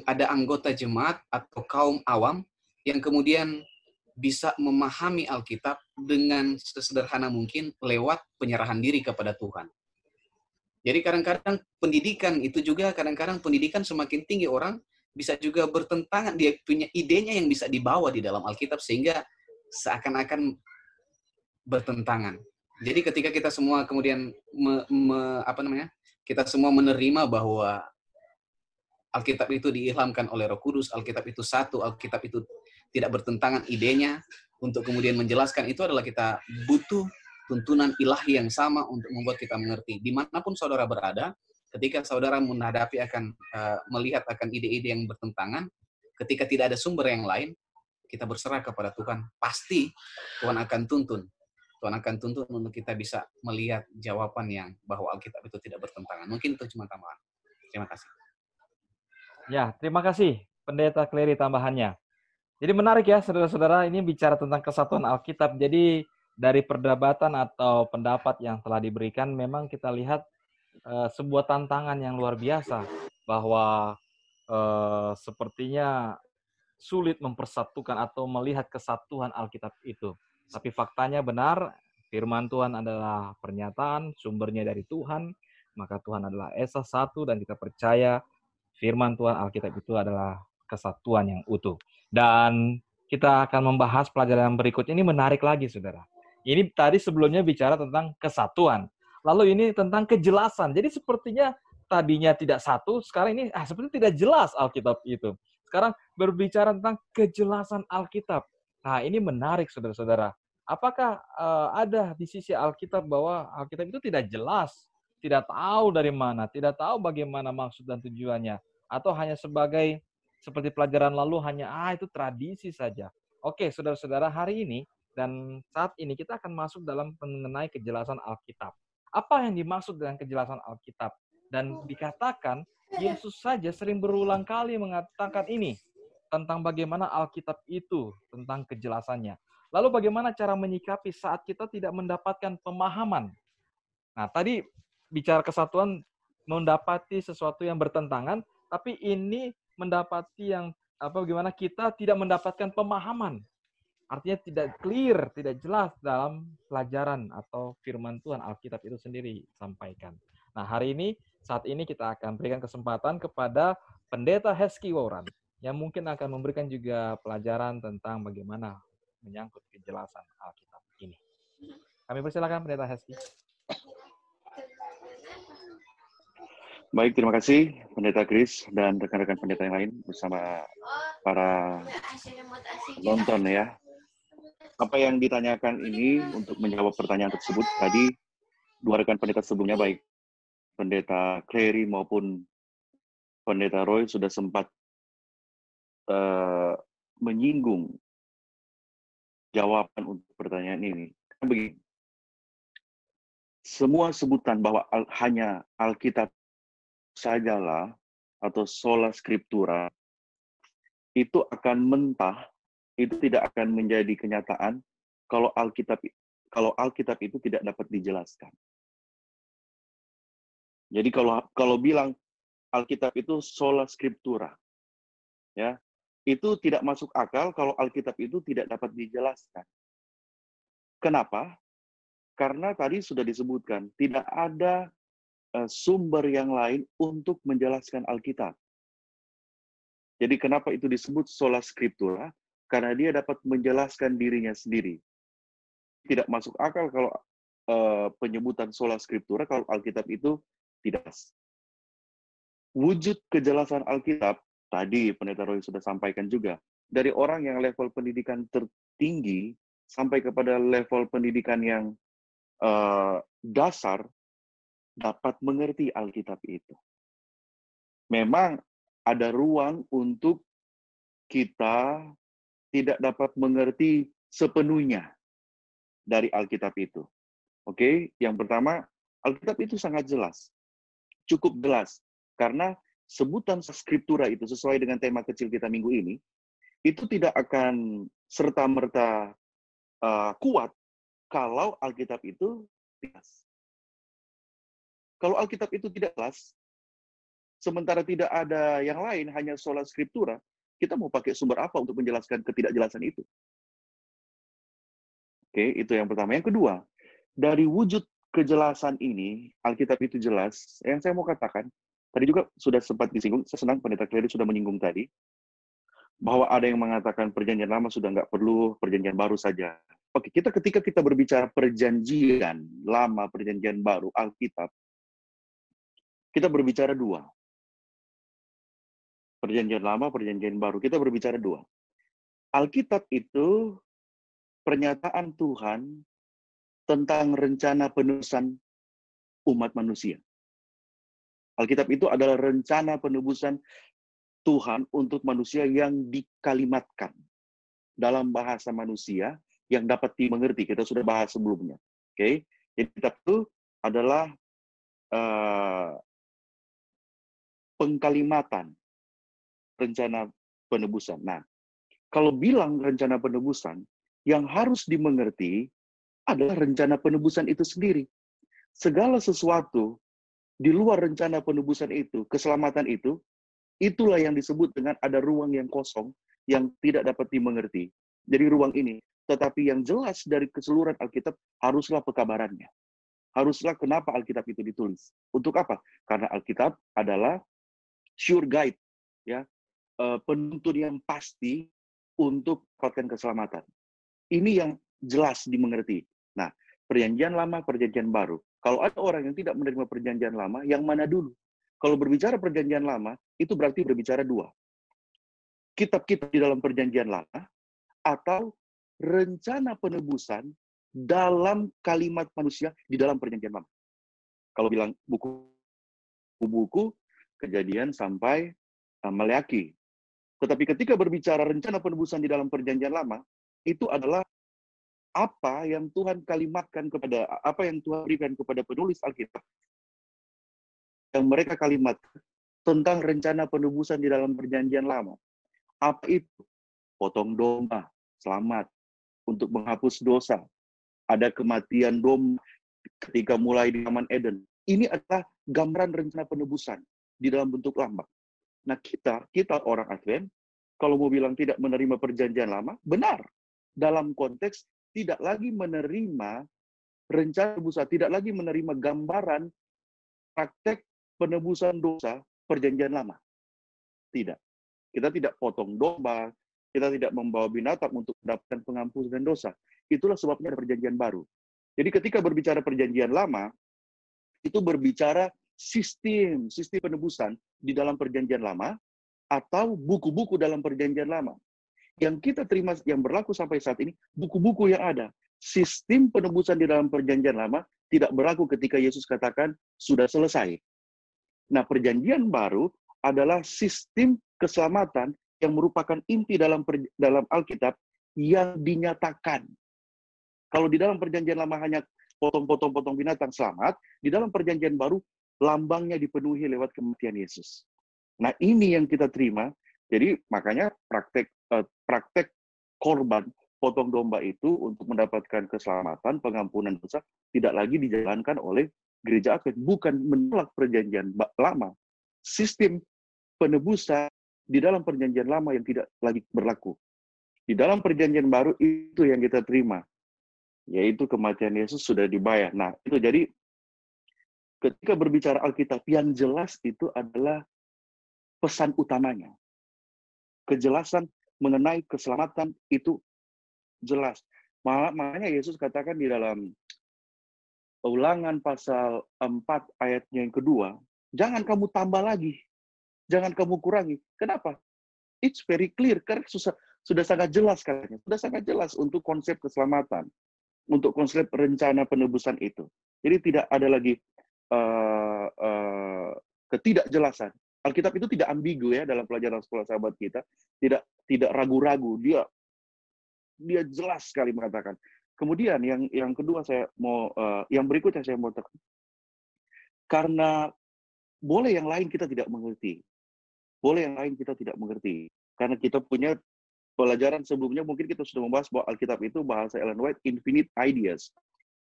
ada anggota jemaat atau kaum awam yang kemudian bisa memahami Alkitab dengan sesederhana mungkin lewat penyerahan diri kepada Tuhan. Jadi kadang-kadang pendidikan itu juga kadang-kadang pendidikan semakin tinggi orang bisa juga bertentangan dia punya idenya yang bisa dibawa di dalam Alkitab sehingga seakan-akan bertentangan. Jadi ketika kita semua kemudian me, me, apa namanya? Kita semua menerima bahwa Alkitab itu diilhamkan oleh Roh Kudus, Alkitab itu satu, Alkitab itu tidak bertentangan idenya untuk kemudian menjelaskan itu adalah kita butuh tuntunan ilahi yang sama untuk membuat kita mengerti. Di mana pun saudara berada, ketika saudara menghadapi akan uh, melihat akan ide-ide yang bertentangan, ketika tidak ada sumber yang lain, kita berserah kepada Tuhan. Pasti Tuhan akan tuntun Tuhan akan tuntut untuk kita bisa melihat jawaban yang bahwa Alkitab itu tidak bertentangan. Mungkin itu cuma tambahan. Terima kasih. Ya, terima kasih Pendeta Kleri tambahannya. Jadi menarik ya saudara-saudara, ini bicara tentang kesatuan Alkitab. Jadi dari perdebatan atau pendapat yang telah diberikan memang kita lihat uh, sebuah tantangan yang luar biasa bahwa uh, sepertinya sulit mempersatukan atau melihat kesatuan Alkitab itu. Tapi faktanya benar, firman Tuhan adalah pernyataan, sumbernya dari Tuhan, maka Tuhan adalah Esa satu dan kita percaya firman Tuhan Alkitab itu adalah kesatuan yang utuh. Dan kita akan membahas pelajaran berikut ini menarik lagi, saudara. Ini tadi sebelumnya bicara tentang kesatuan. Lalu ini tentang kejelasan. Jadi sepertinya tadinya tidak satu, sekarang ini ah, seperti tidak jelas Alkitab itu. Sekarang berbicara tentang kejelasan Alkitab. Nah, ini menarik saudara-saudara. Apakah uh, ada di sisi Alkitab bahwa Alkitab itu tidak jelas, tidak tahu dari mana, tidak tahu bagaimana maksud dan tujuannya, atau hanya sebagai seperti pelajaran lalu hanya ah itu tradisi saja. Oke, saudara-saudara, hari ini dan saat ini kita akan masuk dalam mengenai kejelasan Alkitab. Apa yang dimaksud dengan kejelasan Alkitab? Dan dikatakan Yesus saja sering berulang kali mengatakan ini tentang bagaimana Alkitab itu, tentang kejelasannya. Lalu bagaimana cara menyikapi saat kita tidak mendapatkan pemahaman? Nah, tadi bicara kesatuan mendapati sesuatu yang bertentangan, tapi ini mendapati yang apa bagaimana kita tidak mendapatkan pemahaman. Artinya tidak clear, tidak jelas dalam pelajaran atau firman Tuhan Alkitab itu sendiri sampaikan. Nah, hari ini saat ini kita akan berikan kesempatan kepada Pendeta Heski Wauran yang mungkin akan memberikan juga pelajaran tentang bagaimana menyangkut kejelasan Alkitab ini. Kami persilakan Pendeta Heski. Baik, terima kasih Pendeta Chris dan rekan-rekan pendeta yang lain bersama para penonton ya. Apa yang ditanyakan ini untuk menjawab pertanyaan tersebut tadi dua rekan pendeta sebelumnya baik Pendeta Clary maupun Pendeta Roy sudah sempat uh, menyinggung jawaban untuk pertanyaan ini. Begini, semua sebutan bahwa hanya Alkitab sajalah atau sola scriptura itu akan mentah, itu tidak akan menjadi kenyataan kalau Alkitab kalau Alkitab itu tidak dapat dijelaskan. Jadi kalau kalau bilang Alkitab itu sola scriptura, ya itu tidak masuk akal kalau Alkitab itu tidak dapat dijelaskan. Kenapa? Karena tadi sudah disebutkan tidak ada sumber yang lain untuk menjelaskan Alkitab. Jadi kenapa itu disebut sola scriptura? Karena dia dapat menjelaskan dirinya sendiri. Tidak masuk akal kalau uh, penyebutan sola scriptura kalau Alkitab itu tidak. Wujud kejelasan Alkitab tadi pendeta Roy sudah sampaikan juga dari orang yang level pendidikan tertinggi sampai kepada level pendidikan yang uh, dasar dapat mengerti Alkitab itu. Memang ada ruang untuk kita tidak dapat mengerti sepenuhnya dari Alkitab itu. Oke, yang pertama, Alkitab itu sangat jelas. Cukup jelas. Karena sebutan skriptura itu sesuai dengan tema kecil kita minggu ini, itu tidak akan serta-merta uh, kuat kalau Alkitab itu jelas. Kalau Alkitab itu tidak jelas, sementara tidak ada yang lain, hanya sola scriptura, kita mau pakai sumber apa untuk menjelaskan ketidakjelasan itu? Oke, itu yang pertama. Yang kedua, dari wujud kejelasan ini, Alkitab itu jelas. Yang saya mau katakan, tadi juga sudah sempat disinggung, saya senang pendeta Kleri sudah menyinggung tadi, bahwa ada yang mengatakan perjanjian lama sudah nggak perlu, perjanjian baru saja. Oke, kita ketika kita berbicara perjanjian lama, perjanjian baru, Alkitab, kita berbicara dua. Perjanjian lama, perjanjian baru. Kita berbicara dua. Alkitab itu pernyataan Tuhan tentang rencana penebusan umat manusia. Alkitab itu adalah rencana penebusan Tuhan untuk manusia yang dikalimatkan dalam bahasa manusia yang dapat dimengerti. Kita sudah bahas sebelumnya. Oke, okay? jadi itu adalah uh, pengkalimatan rencana penebusan. Nah, kalau bilang rencana penebusan, yang harus dimengerti adalah rencana penebusan itu sendiri. Segala sesuatu di luar rencana penebusan itu, keselamatan itu, itulah yang disebut dengan ada ruang yang kosong yang tidak dapat dimengerti. Jadi ruang ini, tetapi yang jelas dari keseluruhan Alkitab haruslah pekabarannya. Haruslah kenapa Alkitab itu ditulis. Untuk apa? Karena Alkitab adalah sure guide, ya uh, penuntun yang pasti untuk mendapatkan keselamatan. Ini yang jelas dimengerti. Nah, perjanjian lama, perjanjian baru. Kalau ada orang yang tidak menerima perjanjian lama, yang mana dulu? Kalau berbicara perjanjian lama, itu berarti berbicara dua. Kitab-kitab di dalam perjanjian lama, atau rencana penebusan dalam kalimat manusia di dalam perjanjian lama. Kalau bilang buku-buku, kejadian sampai uh, Meleaki. Tetapi ketika berbicara rencana penebusan di dalam perjanjian lama, itu adalah apa yang Tuhan kalimatkan kepada apa yang Tuhan berikan kepada penulis Alkitab yang mereka kalimat tentang rencana penebusan di dalam perjanjian lama. Apa itu? Potong domba, selamat untuk menghapus dosa. Ada kematian domba ketika mulai di Taman Eden. Ini adalah gambaran rencana penebusan di dalam bentuk lambang. Nah kita, kita orang Advent, kalau mau bilang tidak menerima perjanjian lama, benar. Dalam konteks tidak lagi menerima rencana dosa, tidak lagi menerima gambaran praktek penebusan dosa perjanjian lama. Tidak. Kita tidak potong domba, kita tidak membawa binatang untuk mendapatkan pengampunan dosa. Itulah sebabnya ada perjanjian baru. Jadi ketika berbicara perjanjian lama, itu berbicara sistem sistem penebusan di dalam perjanjian lama atau buku-buku dalam perjanjian lama. Yang kita terima yang berlaku sampai saat ini buku-buku yang ada. Sistem penebusan di dalam perjanjian lama tidak berlaku ketika Yesus katakan sudah selesai. Nah, perjanjian baru adalah sistem keselamatan yang merupakan inti dalam dalam Alkitab yang dinyatakan. Kalau di dalam perjanjian lama hanya potong-potong-potong binatang selamat, di dalam perjanjian baru lambangnya dipenuhi lewat kematian Yesus. Nah, ini yang kita terima. Jadi makanya praktek uh, praktek korban potong domba itu untuk mendapatkan keselamatan, pengampunan dosa tidak lagi dijalankan oleh gereja Advent, bukan menolak perjanjian lama. Sistem penebusan di dalam perjanjian lama yang tidak lagi berlaku. Di dalam perjanjian baru itu yang kita terima, yaitu kematian Yesus sudah dibayar. Nah, itu jadi ketika berbicara Alkitab yang jelas itu adalah pesan utamanya. Kejelasan mengenai keselamatan itu jelas. Makanya Yesus katakan di dalam ulangan pasal 4 ayatnya yang kedua, jangan kamu tambah lagi. Jangan kamu kurangi. Kenapa? It's very clear, karena susah, sudah sangat jelas katanya. Sudah sangat jelas untuk konsep keselamatan. Untuk konsep rencana penebusan itu. Jadi tidak ada lagi uh, uh, ketidakjelasan. Alkitab itu tidak ambigu ya dalam pelajaran sekolah sahabat kita, tidak tidak ragu-ragu. Dia dia jelas sekali mengatakan. Kemudian yang yang kedua saya mau uh, yang berikutnya saya mau tekan. Karena boleh yang lain kita tidak mengerti. Boleh yang lain kita tidak mengerti. Karena kita punya pelajaran sebelumnya mungkin kita sudah membahas bahwa Alkitab itu bahasa Ellen White infinite ideas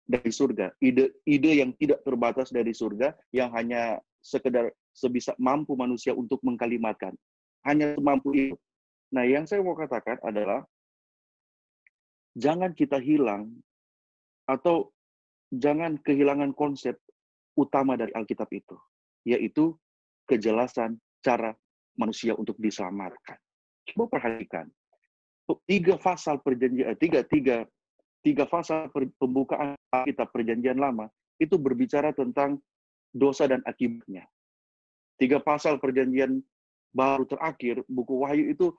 dari surga, ide-ide yang tidak terbatas dari surga yang hanya sekedar sebisa mampu manusia untuk mengkalimatkan. Hanya mampu itu. Nah, yang saya mau katakan adalah jangan kita hilang atau jangan kehilangan konsep utama dari Alkitab itu, yaitu kejelasan cara manusia untuk diselamatkan. Coba perhatikan, tiga pasal perjanjian, eh, tiga, tiga tiga fase pembukaan kitab perjanjian lama itu berbicara tentang dosa dan akibatnya. Tiga pasal perjanjian baru terakhir, buku Wahyu itu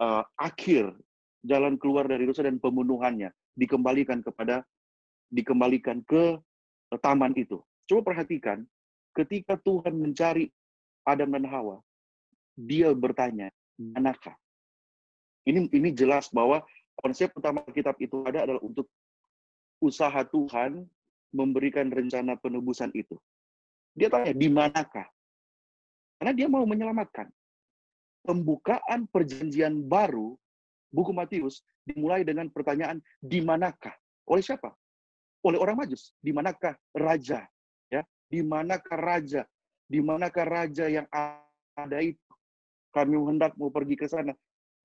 uh, akhir jalan keluar dari dosa dan pembunuhannya dikembalikan kepada dikembalikan ke taman itu. Coba perhatikan, ketika Tuhan mencari Adam dan Hawa, dia bertanya, manakah? Ini ini jelas bahwa konsep utama kitab itu ada adalah untuk usaha Tuhan memberikan rencana penebusan itu. Dia tanya, di manakah? Karena dia mau menyelamatkan. Pembukaan perjanjian baru, buku Matius, dimulai dengan pertanyaan, di manakah? Oleh siapa? Oleh orang majus. Di manakah raja? Ya, Di manakah raja? Di manakah raja yang ada itu? Kami hendak mau pergi ke sana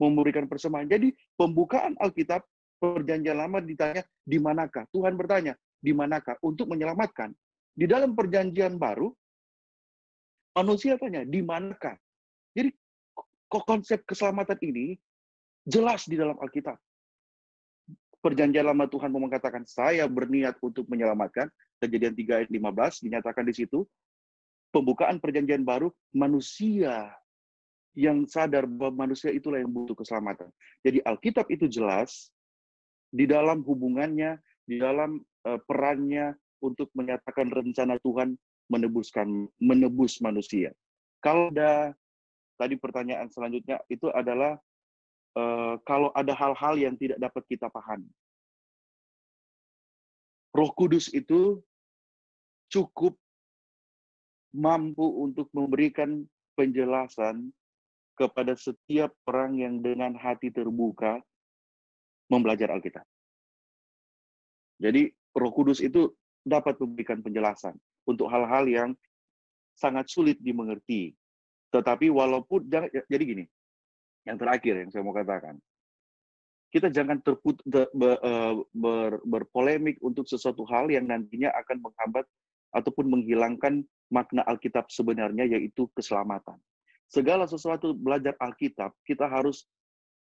memberikan persembahan. Jadi pembukaan Alkitab perjanjian lama ditanya di manakah? Tuhan bertanya, di manakah untuk menyelamatkan. Di dalam perjanjian baru manusia tanya, di manakah? Jadi konsep keselamatan ini jelas di dalam Alkitab. Perjanjian lama Tuhan mau mengatakan, saya berniat untuk menyelamatkan. Kejadian 3 ayat 15 dinyatakan di situ. Pembukaan perjanjian baru, manusia yang sadar bahwa manusia itulah yang butuh keselamatan. Jadi Alkitab itu jelas di dalam hubungannya, di dalam uh, perannya untuk menyatakan rencana Tuhan menebuskan menebus manusia. Kalau ada tadi pertanyaan selanjutnya itu adalah uh, kalau ada hal-hal yang tidak dapat kita pahami. Roh Kudus itu cukup mampu untuk memberikan penjelasan kepada setiap orang yang dengan hati terbuka membelajar Alkitab. Jadi Roh Kudus itu dapat memberikan penjelasan untuk hal-hal yang sangat sulit dimengerti. Tetapi walaupun jadi gini, yang terakhir yang saya mau katakan, kita jangan terput ber, eh, ber, berpolemik untuk sesuatu hal yang nantinya akan menghambat ataupun menghilangkan makna Alkitab sebenarnya yaitu keselamatan segala sesuatu belajar Alkitab, kita harus,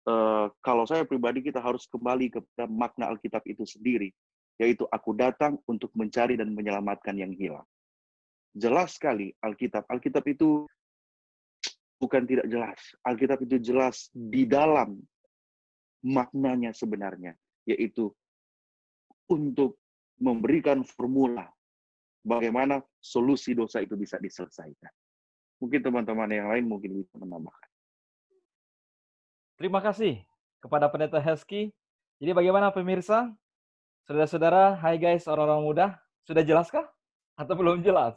uh, kalau saya pribadi, kita harus kembali kepada makna Alkitab itu sendiri, yaitu aku datang untuk mencari dan menyelamatkan yang hilang. jelas sekali Alkitab. Alkitab itu bukan tidak jelas. Alkitab itu jelas di dalam maknanya sebenarnya, yaitu untuk memberikan formula bagaimana solusi dosa itu bisa diselesaikan. Mungkin teman-teman yang lain mungkin bisa menambahkan. Terima kasih kepada Pendeta Hesky. Jadi bagaimana pemirsa? Saudara-saudara, hai guys orang-orang muda, sudah jelaskah? Atau belum jelas?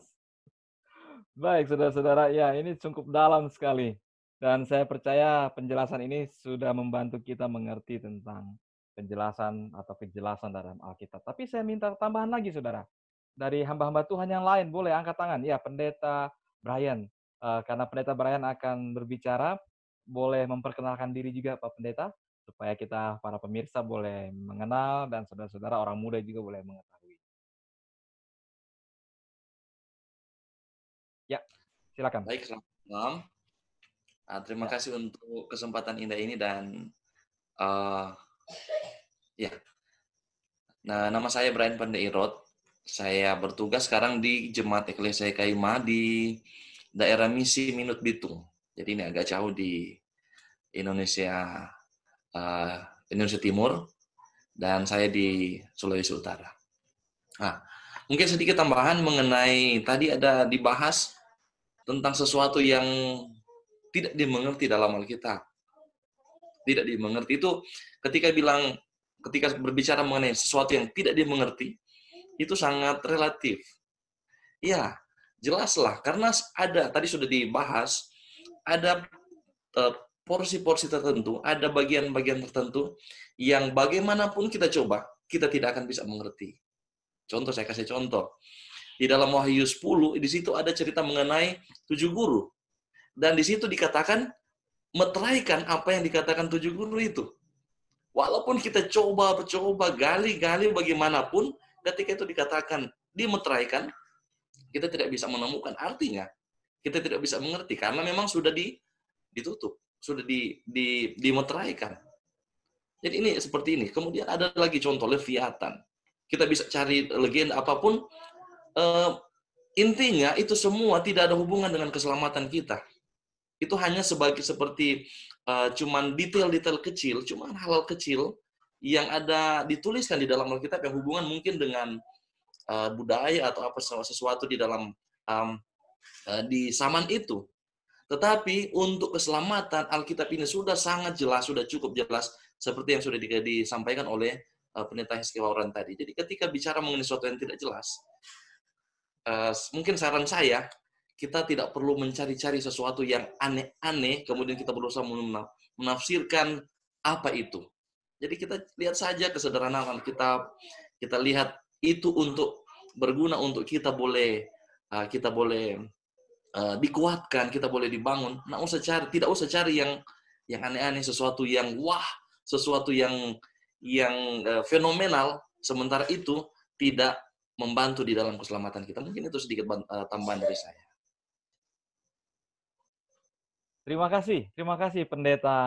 Baik, saudara-saudara, ya ini cukup dalam sekali. Dan saya percaya penjelasan ini sudah membantu kita mengerti tentang penjelasan atau kejelasan dalam Alkitab. Tapi saya minta tambahan lagi, saudara. Dari hamba-hamba Tuhan yang lain, boleh angkat tangan. Ya, Pendeta Brian. Uh, karena Pendeta Brian akan berbicara, boleh memperkenalkan diri juga Pak Pendeta, supaya kita para pemirsa boleh mengenal dan saudara-saudara orang muda juga boleh mengetahui. Ya, silakan. Baik, selamat malam. Uh, terima ya. kasih untuk kesempatan indah ini dan uh, ya. Nah, nama saya Brian Pandeirot. Saya bertugas sekarang di Jemaat Eklesia Kaima di daerah Misi Minut Bitung. Jadi ini agak jauh di Indonesia uh, Indonesia Timur dan saya di Sulawesi Utara. Nah, mungkin sedikit tambahan mengenai tadi ada dibahas tentang sesuatu yang tidak dimengerti dalam Alkitab. Tidak dimengerti itu ketika bilang ketika berbicara mengenai sesuatu yang tidak dimengerti itu sangat relatif. Ya, jelaslah karena ada tadi sudah dibahas ada uh, porsi-porsi tertentu, ada bagian-bagian tertentu yang bagaimanapun kita coba, kita tidak akan bisa mengerti. Contoh saya kasih contoh. Di dalam Wahyu 10, di situ ada cerita mengenai tujuh guru. Dan di situ dikatakan, meteraikan apa yang dikatakan tujuh guru itu. Walaupun kita coba, coba, gali-gali bagaimanapun, ketika itu dikatakan dimeteraikan, kita tidak bisa menemukan artinya. Kita tidak bisa mengerti karena memang sudah di, ditutup, sudah di, di, dimeteraikan. Jadi ini seperti ini. Kemudian ada lagi contoh Leviathan. Kita bisa cari legenda apa pun. Uh, intinya itu semua tidak ada hubungan dengan keselamatan kita itu hanya sebagai seperti uh, cuman detail-detail kecil, cuman hal-hal kecil yang ada dituliskan di dalam Alkitab yang hubungan mungkin dengan uh, budaya atau apa sesuatu di dalam um, uh, di zaman itu. Tetapi untuk keselamatan Alkitab ini sudah sangat jelas, sudah cukup jelas seperti yang sudah disampaikan oleh uh, pendeta Heskiwaran tadi. Jadi ketika bicara mengenai sesuatu yang tidak jelas, uh, mungkin saran saya kita tidak perlu mencari-cari sesuatu yang aneh-aneh, kemudian kita berusaha menafsirkan apa itu. Jadi kita lihat saja kesederhanaan kita, kita lihat itu untuk berguna untuk kita boleh uh, kita boleh uh, dikuatkan, kita boleh dibangun. Nah, usah cari, tidak usah cari yang yang aneh-aneh, sesuatu yang wah, sesuatu yang yang uh, fenomenal. Sementara itu tidak membantu di dalam keselamatan kita. Mungkin itu sedikit uh, tambahan dari saya. Terima kasih, terima kasih Pendeta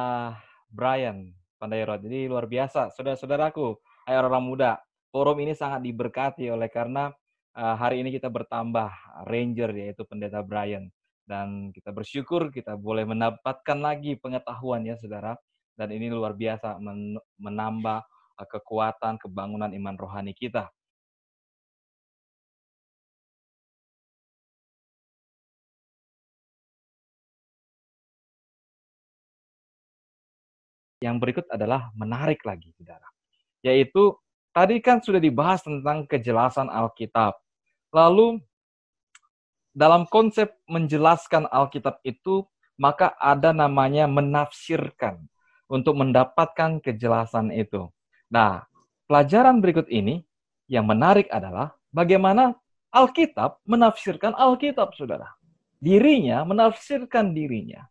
Brian Pandairot. Jadi luar biasa, saudara-saudaraku, ayo orang muda. Forum ini sangat diberkati oleh karena uh, hari ini kita bertambah ranger yaitu Pendeta Brian dan kita bersyukur kita boleh mendapatkan lagi pengetahuan ya saudara dan ini luar biasa men menambah uh, kekuatan kebangunan iman rohani kita. yang berikut adalah menarik lagi, saudara. Yaitu tadi kan sudah dibahas tentang kejelasan Alkitab. Lalu dalam konsep menjelaskan Alkitab itu maka ada namanya menafsirkan untuk mendapatkan kejelasan itu. Nah, pelajaran berikut ini yang menarik adalah bagaimana Alkitab menafsirkan Alkitab, saudara. Dirinya menafsirkan dirinya.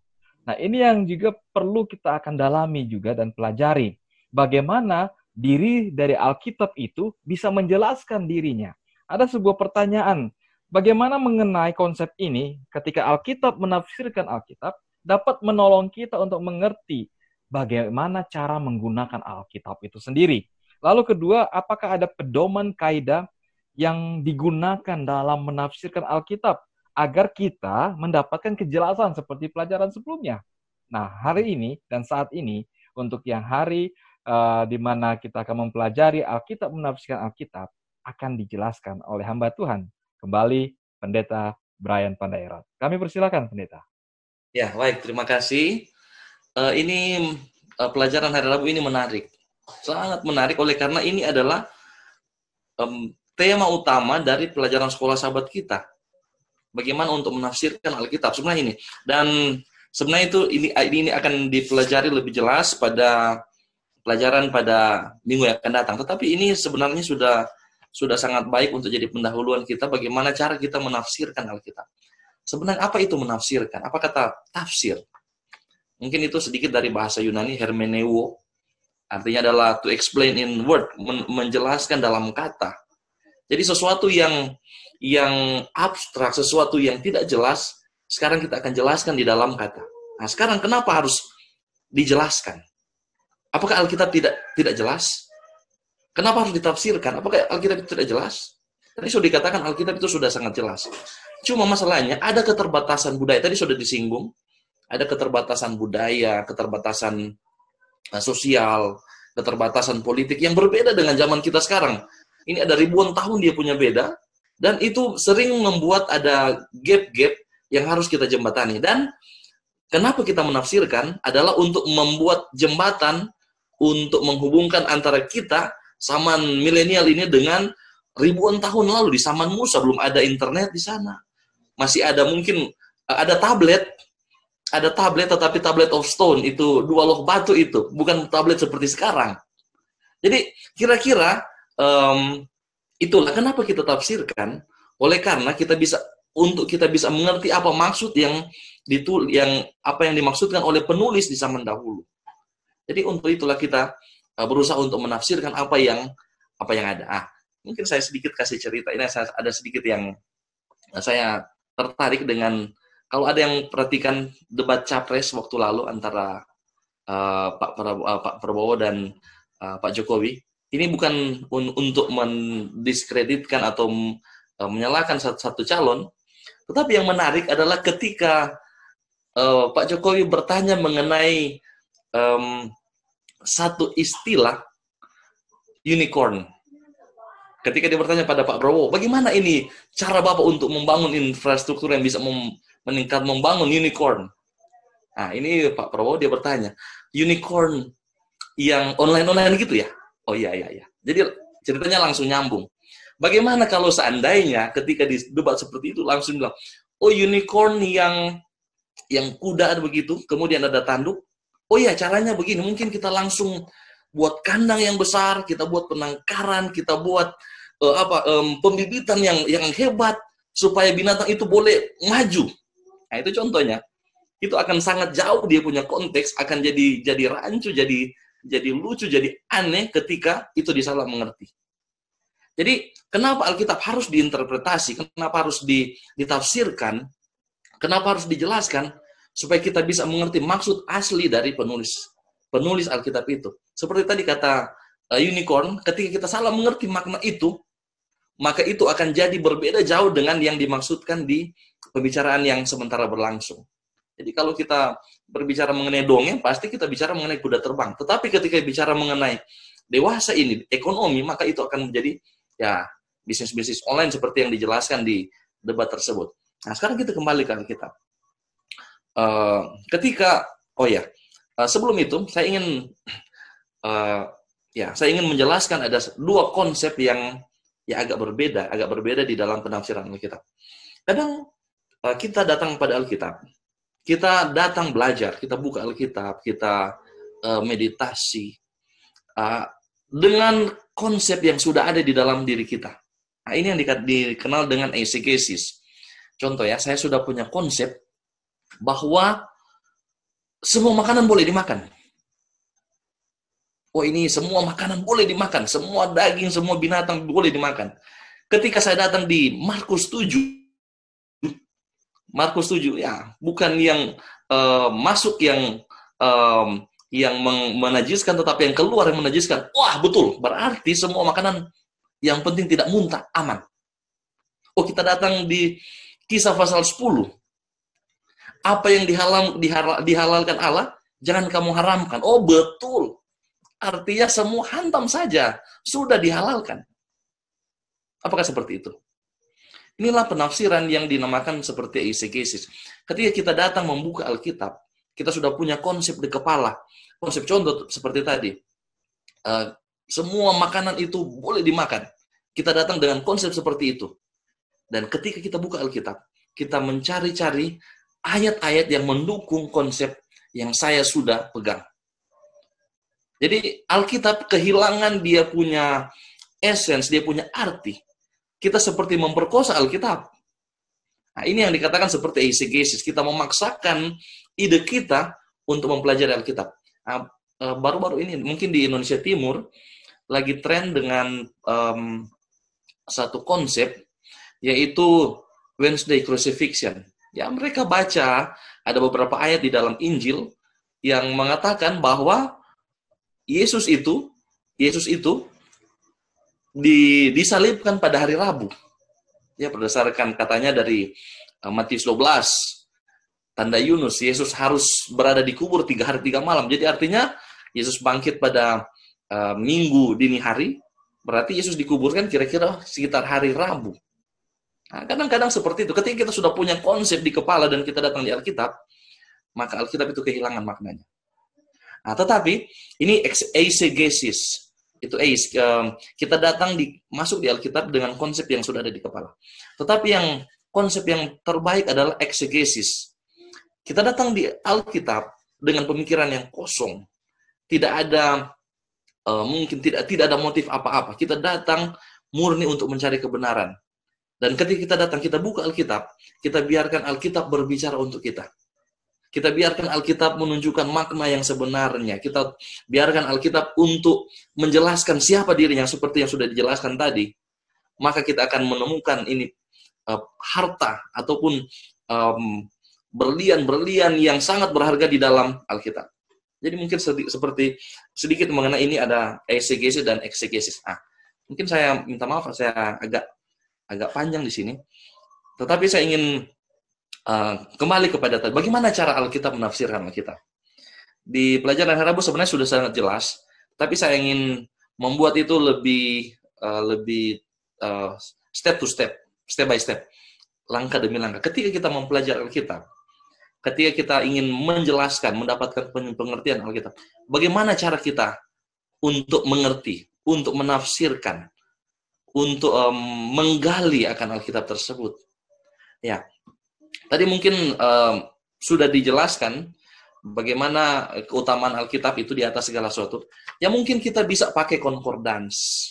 Nah, ini yang juga perlu kita akan dalami juga dan pelajari. Bagaimana diri dari Alkitab itu bisa menjelaskan dirinya. Ada sebuah pertanyaan, bagaimana mengenai konsep ini ketika Alkitab menafsirkan Alkitab dapat menolong kita untuk mengerti bagaimana cara menggunakan Alkitab itu sendiri. Lalu kedua, apakah ada pedoman kaidah yang digunakan dalam menafsirkan Alkitab agar kita mendapatkan kejelasan seperti pelajaran sebelumnya. Nah, hari ini dan saat ini untuk yang hari uh, di mana kita akan mempelajari Alkitab menafsirkan Alkitab akan dijelaskan oleh hamba Tuhan. Kembali Pendeta Brian Pandairat. Kami persilakan Pendeta. Ya, baik. Terima kasih. Uh, ini uh, pelajaran hari Rabu ini menarik. Sangat menarik oleh karena ini adalah um, tema utama dari pelajaran sekolah sahabat kita. Bagaimana untuk menafsirkan Alkitab sebenarnya ini. Dan sebenarnya itu ini ini akan dipelajari lebih jelas pada pelajaran pada minggu yang akan datang. Tetapi ini sebenarnya sudah sudah sangat baik untuk jadi pendahuluan kita bagaimana cara kita menafsirkan Alkitab. Sebenarnya apa itu menafsirkan? Apa kata tafsir? Mungkin itu sedikit dari bahasa Yunani hermeneuo. Artinya adalah to explain in word, menjelaskan dalam kata. Jadi sesuatu yang yang abstrak, sesuatu yang tidak jelas, sekarang kita akan jelaskan di dalam kata. Nah, sekarang kenapa harus dijelaskan? Apakah Alkitab tidak tidak jelas? Kenapa harus ditafsirkan? Apakah Alkitab itu tidak jelas? Tadi sudah dikatakan Alkitab itu sudah sangat jelas. Cuma masalahnya ada keterbatasan budaya. Tadi sudah disinggung. Ada keterbatasan budaya, keterbatasan uh, sosial, keterbatasan politik yang berbeda dengan zaman kita sekarang. Ini ada ribuan tahun dia punya beda. Dan itu sering membuat ada gap-gap yang harus kita jembatani. Dan kenapa kita menafsirkan adalah untuk membuat jembatan untuk menghubungkan antara kita zaman milenial ini dengan ribuan tahun lalu di zaman Musa belum ada internet di sana. Masih ada mungkin eh, ada tablet, ada tablet tetapi tablet of stone itu dua loh batu itu, bukan tablet seperti sekarang. Jadi kira-kira um, itulah kenapa kita tafsirkan oleh karena kita bisa untuk kita bisa mengerti apa maksud yang ditul yang apa yang dimaksudkan oleh penulis di zaman dahulu. Jadi untuk itulah kita uh, berusaha untuk menafsirkan apa yang apa yang ada. Ah, mungkin saya sedikit kasih cerita. Ini saya ada sedikit yang saya tertarik dengan kalau ada yang perhatikan debat capres waktu lalu antara uh, Pak, Prabowo, uh, Pak Prabowo dan uh, Pak Jokowi. Ini bukan un untuk mendiskreditkan atau uh, menyalahkan satu, satu calon, tetapi yang menarik adalah ketika uh, Pak Jokowi bertanya mengenai um, satu istilah unicorn. Ketika dia bertanya pada Pak Prabowo, bagaimana ini cara Bapak untuk membangun infrastruktur yang bisa mem meningkat membangun unicorn? Nah, ini Pak Prabowo dia bertanya, unicorn yang online-online gitu ya? Oh iya, iya, iya. Jadi ceritanya langsung nyambung. Bagaimana kalau seandainya ketika di debat seperti itu langsung bilang, oh unicorn yang yang kuda begitu, kemudian ada tanduk, oh ya caranya begini, mungkin kita langsung buat kandang yang besar, kita buat penangkaran, kita buat uh, apa um, pembibitan yang yang hebat supaya binatang itu boleh maju. Nah, itu contohnya. Itu akan sangat jauh dia punya konteks, akan jadi jadi rancu, jadi jadi lucu, jadi aneh ketika itu disalah mengerti. Jadi, kenapa Alkitab harus diinterpretasi? Kenapa harus ditafsirkan? Kenapa harus dijelaskan? Supaya kita bisa mengerti maksud asli dari penulis penulis Alkitab itu. Seperti tadi kata uh, unicorn, ketika kita salah mengerti makna itu, maka itu akan jadi berbeda jauh dengan yang dimaksudkan di pembicaraan yang sementara berlangsung. Jadi kalau kita berbicara mengenai dongeng, pasti kita bicara mengenai kuda terbang. Tetapi ketika bicara mengenai dewasa ini, ekonomi, maka itu akan menjadi ya bisnis-bisnis online seperti yang dijelaskan di debat tersebut. Nah, sekarang kita kembali ke Alkitab. Uh, ketika oh ya uh, sebelum itu saya ingin uh, ya saya ingin menjelaskan ada dua konsep yang ya agak berbeda agak berbeda di dalam penafsiran Alkitab. Kadang uh, kita datang pada Alkitab, kita datang belajar, kita buka Alkitab, kita uh, meditasi uh, dengan konsep yang sudah ada di dalam diri kita. Nah, ini yang dikenal dengan exegesis. Contoh ya, saya sudah punya konsep bahwa semua makanan boleh dimakan. Oh ini semua makanan boleh dimakan, semua daging, semua binatang boleh dimakan. Ketika saya datang di Markus 7, Markus 7 ya, bukan yang uh, masuk yang um, yang menajiskan tetapi yang keluar yang menajiskan. Wah, betul. Berarti semua makanan Yang penting tidak muntah, aman. Oh, kita datang di kisah pasal 10. Apa yang dihalam, dihalal, dihalalkan Allah, jangan kamu haramkan. Oh, betul. Artinya semua hantam saja. Sudah dihalalkan. Apakah seperti itu? Inilah penafsiran yang dinamakan seperti eisegesis. Ketika kita datang membuka Alkitab, kita sudah punya konsep di kepala. Konsep contoh seperti tadi. Uh, semua makanan itu boleh dimakan. Kita datang dengan konsep seperti itu. Dan ketika kita buka Alkitab, kita mencari-cari ayat-ayat yang mendukung konsep yang saya sudah pegang. Jadi Alkitab kehilangan dia punya essence, dia punya arti. Kita seperti memperkosa Alkitab. Nah, ini yang dikatakan seperti eisegesis. Kita memaksakan ide kita untuk mempelajari Alkitab. Nah, eh, baru-baru ini, mungkin di Indonesia Timur, lagi tren dengan um, satu konsep yaitu Wednesday Crucifixion. Ya, mereka baca ada beberapa ayat di dalam Injil yang mengatakan bahwa Yesus itu Yesus itu di, disalibkan pada hari Rabu. Ya, berdasarkan katanya dari uh, Matius 12 tanda Yunus, Yesus harus berada di kubur tiga hari tiga malam. Jadi artinya Yesus bangkit pada uh, minggu dini hari, berarti Yesus dikuburkan kira-kira sekitar hari Rabu. Nah, kadang-kadang seperti itu. Ketika kita sudah punya konsep di kepala dan kita datang di Alkitab, maka Alkitab itu kehilangan maknanya. Nah, tetapi ini eisegesis. Itu eis. Kita datang di masuk di Alkitab dengan konsep yang sudah ada di kepala. Tetapi yang konsep yang terbaik adalah exegesis. Kita datang di Alkitab dengan pemikiran yang kosong. Tidak ada mungkin tidak tidak ada motif apa-apa. Kita datang murni untuk mencari kebenaran. Dan ketika kita datang, kita buka Alkitab, kita biarkan Alkitab berbicara untuk kita. Kita biarkan Alkitab menunjukkan makna yang sebenarnya. Kita biarkan Alkitab untuk menjelaskan siapa dirinya seperti yang sudah dijelaskan tadi. Maka kita akan menemukan ini uh, harta ataupun um, berlian-berlian yang sangat berharga di dalam Alkitab. Jadi mungkin sedikit, seperti sedikit mengenai ini ada exegesis dan exegesis. Ah, mungkin saya minta maaf saya agak agak panjang di sini. Tetapi saya ingin uh, kembali kepada tadi. Bagaimana cara Alkitab menafsirkan Alkitab? Di pelajaran hari Rabu sebenarnya sudah sangat jelas, tapi saya ingin membuat itu lebih uh, lebih uh, step to step, step by step, langkah demi langkah. Ketika kita mempelajari Alkitab, ketika kita ingin menjelaskan, mendapatkan pengertian Alkitab, bagaimana cara kita untuk mengerti, untuk menafsirkan, untuk um, menggali akan Alkitab tersebut. Ya, tadi mungkin um, sudah dijelaskan bagaimana keutamaan Alkitab itu di atas segala sesuatu. Ya mungkin kita bisa pakai concordance,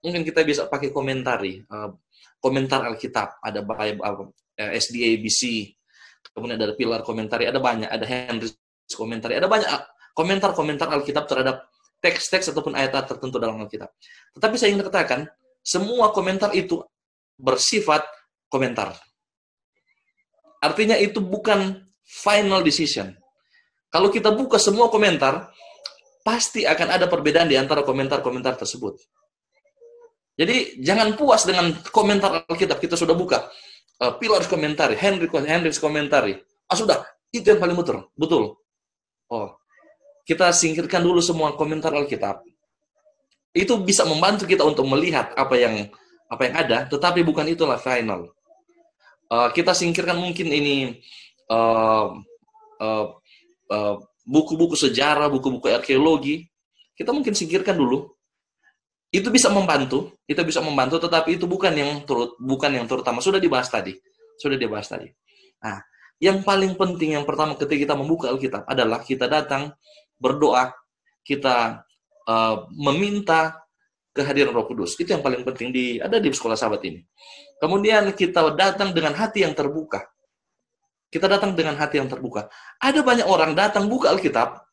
mungkin kita bisa pakai komentari, uh, komentar Alkitab, ada Bible, uh, SDA, BC, kemudian ada pilar komentari, ada banyak, ada Henry komentari, ada banyak komentar-komentar Alkitab terhadap teks-teks ataupun ayat-ayat tertentu dalam Alkitab. Tetapi saya ingin katakan, semua komentar itu bersifat komentar. Artinya itu bukan final decision. Kalau kita buka semua komentar, pasti akan ada perbedaan di antara komentar-komentar tersebut. Jadi jangan puas dengan komentar Alkitab kita sudah buka. Uh, Pillars komentari, Henry Henry's komentari. Ah sudah, itu yang paling betul. Betul. Oh, kita singkirkan dulu semua komentar Alkitab itu bisa membantu kita untuk melihat apa yang apa yang ada, tetapi bukan itulah final. Uh, kita singkirkan mungkin ini uh, uh, uh, buku-buku sejarah, buku-buku arkeologi, kita mungkin singkirkan dulu. Itu bisa membantu, itu bisa membantu, tetapi itu bukan yang turut, bukan yang terutama. Sudah dibahas tadi, sudah dibahas tadi. Nah, yang paling penting yang pertama ketika kita membuka Alkitab adalah kita datang berdoa, kita uh, meminta kehadiran Roh Kudus. Itu yang paling penting di ada di sekolah sahabat ini. Kemudian kita datang dengan hati yang terbuka. Kita datang dengan hati yang terbuka. Ada banyak orang datang buka Alkitab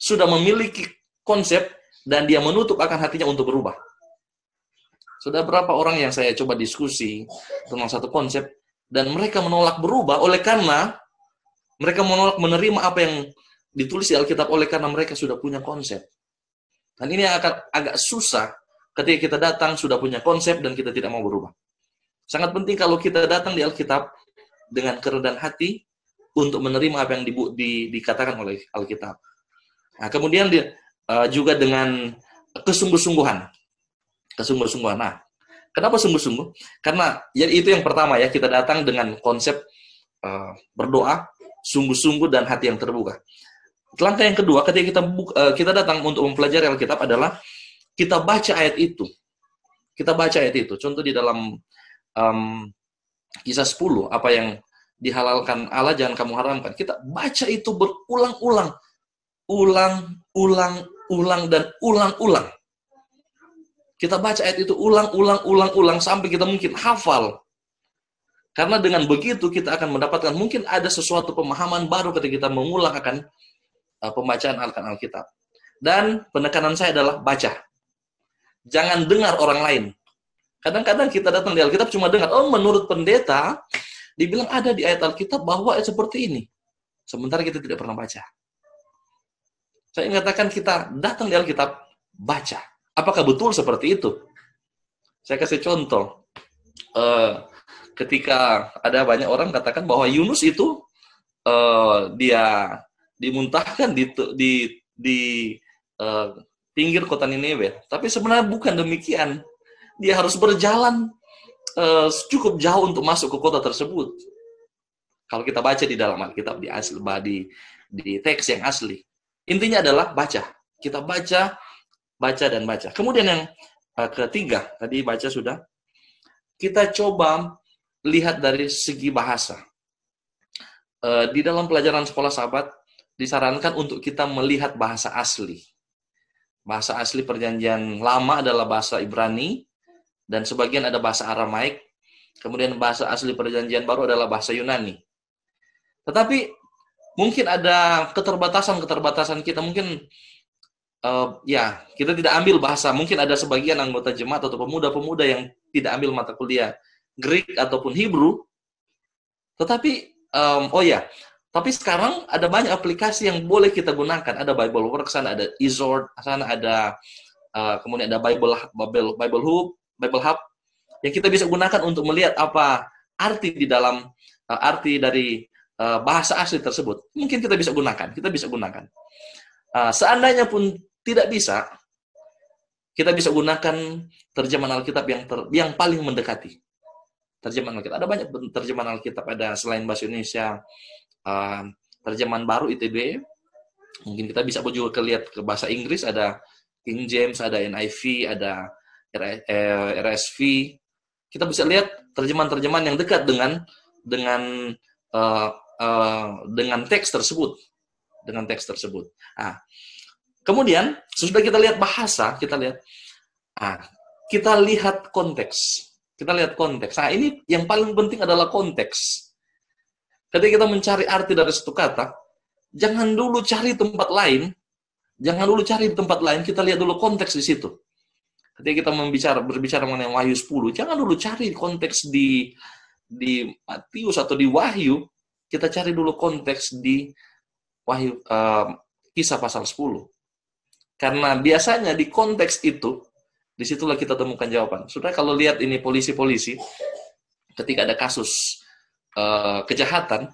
sudah memiliki konsep dan dia menutup akan hatinya untuk berubah. Sudah berapa orang yang saya coba diskusi tentang satu konsep dan mereka menolak berubah oleh karena mereka menolak menerima apa yang ditulis di Alkitab oleh karena mereka sudah punya konsep. Dan ini akan agak susah ketika kita datang sudah punya konsep dan kita tidak mau berubah. Sangat penting kalau kita datang di Alkitab dengan kerendahan hati untuk menerima apa yang dibu, di, dikatakan oleh Alkitab. Nah, kemudian dia, uh, juga dengan kesungguh-sungguhan. Kesungguh-sungguhan. Nah, kenapa sungguh-sungguh? Karena ya itu yang pertama ya, kita datang dengan konsep uh, berdoa, sungguh-sungguh dan hati yang terbuka. Langkah yang kedua, ketika kita uh, kita datang untuk mempelajari Alkitab adalah kita baca ayat itu. Kita baca ayat itu. Contoh di dalam um, kisah 10, apa yang dihalalkan Allah jangan kamu haramkan. Kita baca itu berulang-ulang. Ulang, ulang, ulang, dan ulang-ulang. Kita baca ayat itu ulang, ulang, ulang, ulang sampai kita mungkin hafal. Karena dengan begitu kita akan mendapatkan mungkin ada sesuatu pemahaman baru ketika kita mengulang akan uh, pembacaan Alkitab. Dan penekanan saya adalah baca. Jangan dengar orang lain. Kadang-kadang kita datang di Alkitab cuma dengar, oh menurut pendeta, dibilang ada di ayat Alkitab bahwa ayat seperti ini. Sementara kita tidak pernah baca. Saya mengatakan kita datang di Alkitab, baca. Apakah betul seperti itu? Saya kasih contoh. Uh, ketika ada banyak orang katakan bahwa Yunus itu uh, dia dimuntahkan di di di uh, pinggir kota Nineveh. Tapi sebenarnya bukan demikian. Dia harus berjalan uh, cukup jauh untuk masuk ke kota tersebut. Kalau kita baca di dalam Alkitab di asli di di teks yang asli. Intinya adalah baca. Kita baca, baca dan baca. Kemudian yang uh, ketiga, tadi baca sudah. Kita coba lihat dari segi bahasa. Di dalam pelajaran sekolah sahabat, disarankan untuk kita melihat bahasa asli. Bahasa asli perjanjian lama adalah bahasa Ibrani, dan sebagian ada bahasa Aramaik, kemudian bahasa asli perjanjian baru adalah bahasa Yunani. Tetapi mungkin ada keterbatasan-keterbatasan kita, mungkin uh, ya kita tidak ambil bahasa, mungkin ada sebagian anggota jemaat atau pemuda-pemuda yang tidak ambil mata kuliah Greek ataupun Hebrew. Tetapi, um, oh ya, tapi sekarang ada banyak aplikasi yang boleh kita gunakan. Ada Bible Works, sana ada Izord, sana ada uh, kemudian ada Bible Bible Bible Hub, Bible Hub yang kita bisa gunakan untuk melihat apa arti di dalam uh, arti dari uh, bahasa asli tersebut. Mungkin kita bisa gunakan, kita bisa gunakan. Uh, seandainya pun tidak bisa, kita bisa gunakan terjemahan Alkitab yang ter, yang paling mendekati terjemahan Alkitab. Ada banyak terjemahan Alkitab, ada selain bahasa Indonesia, uh, terjemahan baru ITB. Mungkin kita bisa juga lihat ke bahasa Inggris, ada King James, ada NIV, ada RSV. Eh, kita bisa lihat terjemahan-terjemahan yang dekat dengan dengan uh, uh, dengan teks tersebut, dengan teks tersebut. Nah, kemudian sesudah kita lihat bahasa, kita lihat, ah, kita lihat konteks. Kita lihat konteks. Nah, ini yang paling penting adalah konteks. Ketika kita mencari arti dari satu kata, jangan dulu cari tempat lain, jangan dulu cari tempat lain, kita lihat dulu konteks di situ. Ketika kita membicara berbicara mengenai Wahyu 10, jangan dulu cari konteks di di Matius atau di Wahyu, kita cari dulu konteks di Wahyu uh, kisah pasal 10. Karena biasanya di konteks itu Di situlah kita temukan jawaban. Sudah kalau lihat ini polisi-polisi, ketika ada kasus uh, kejahatan,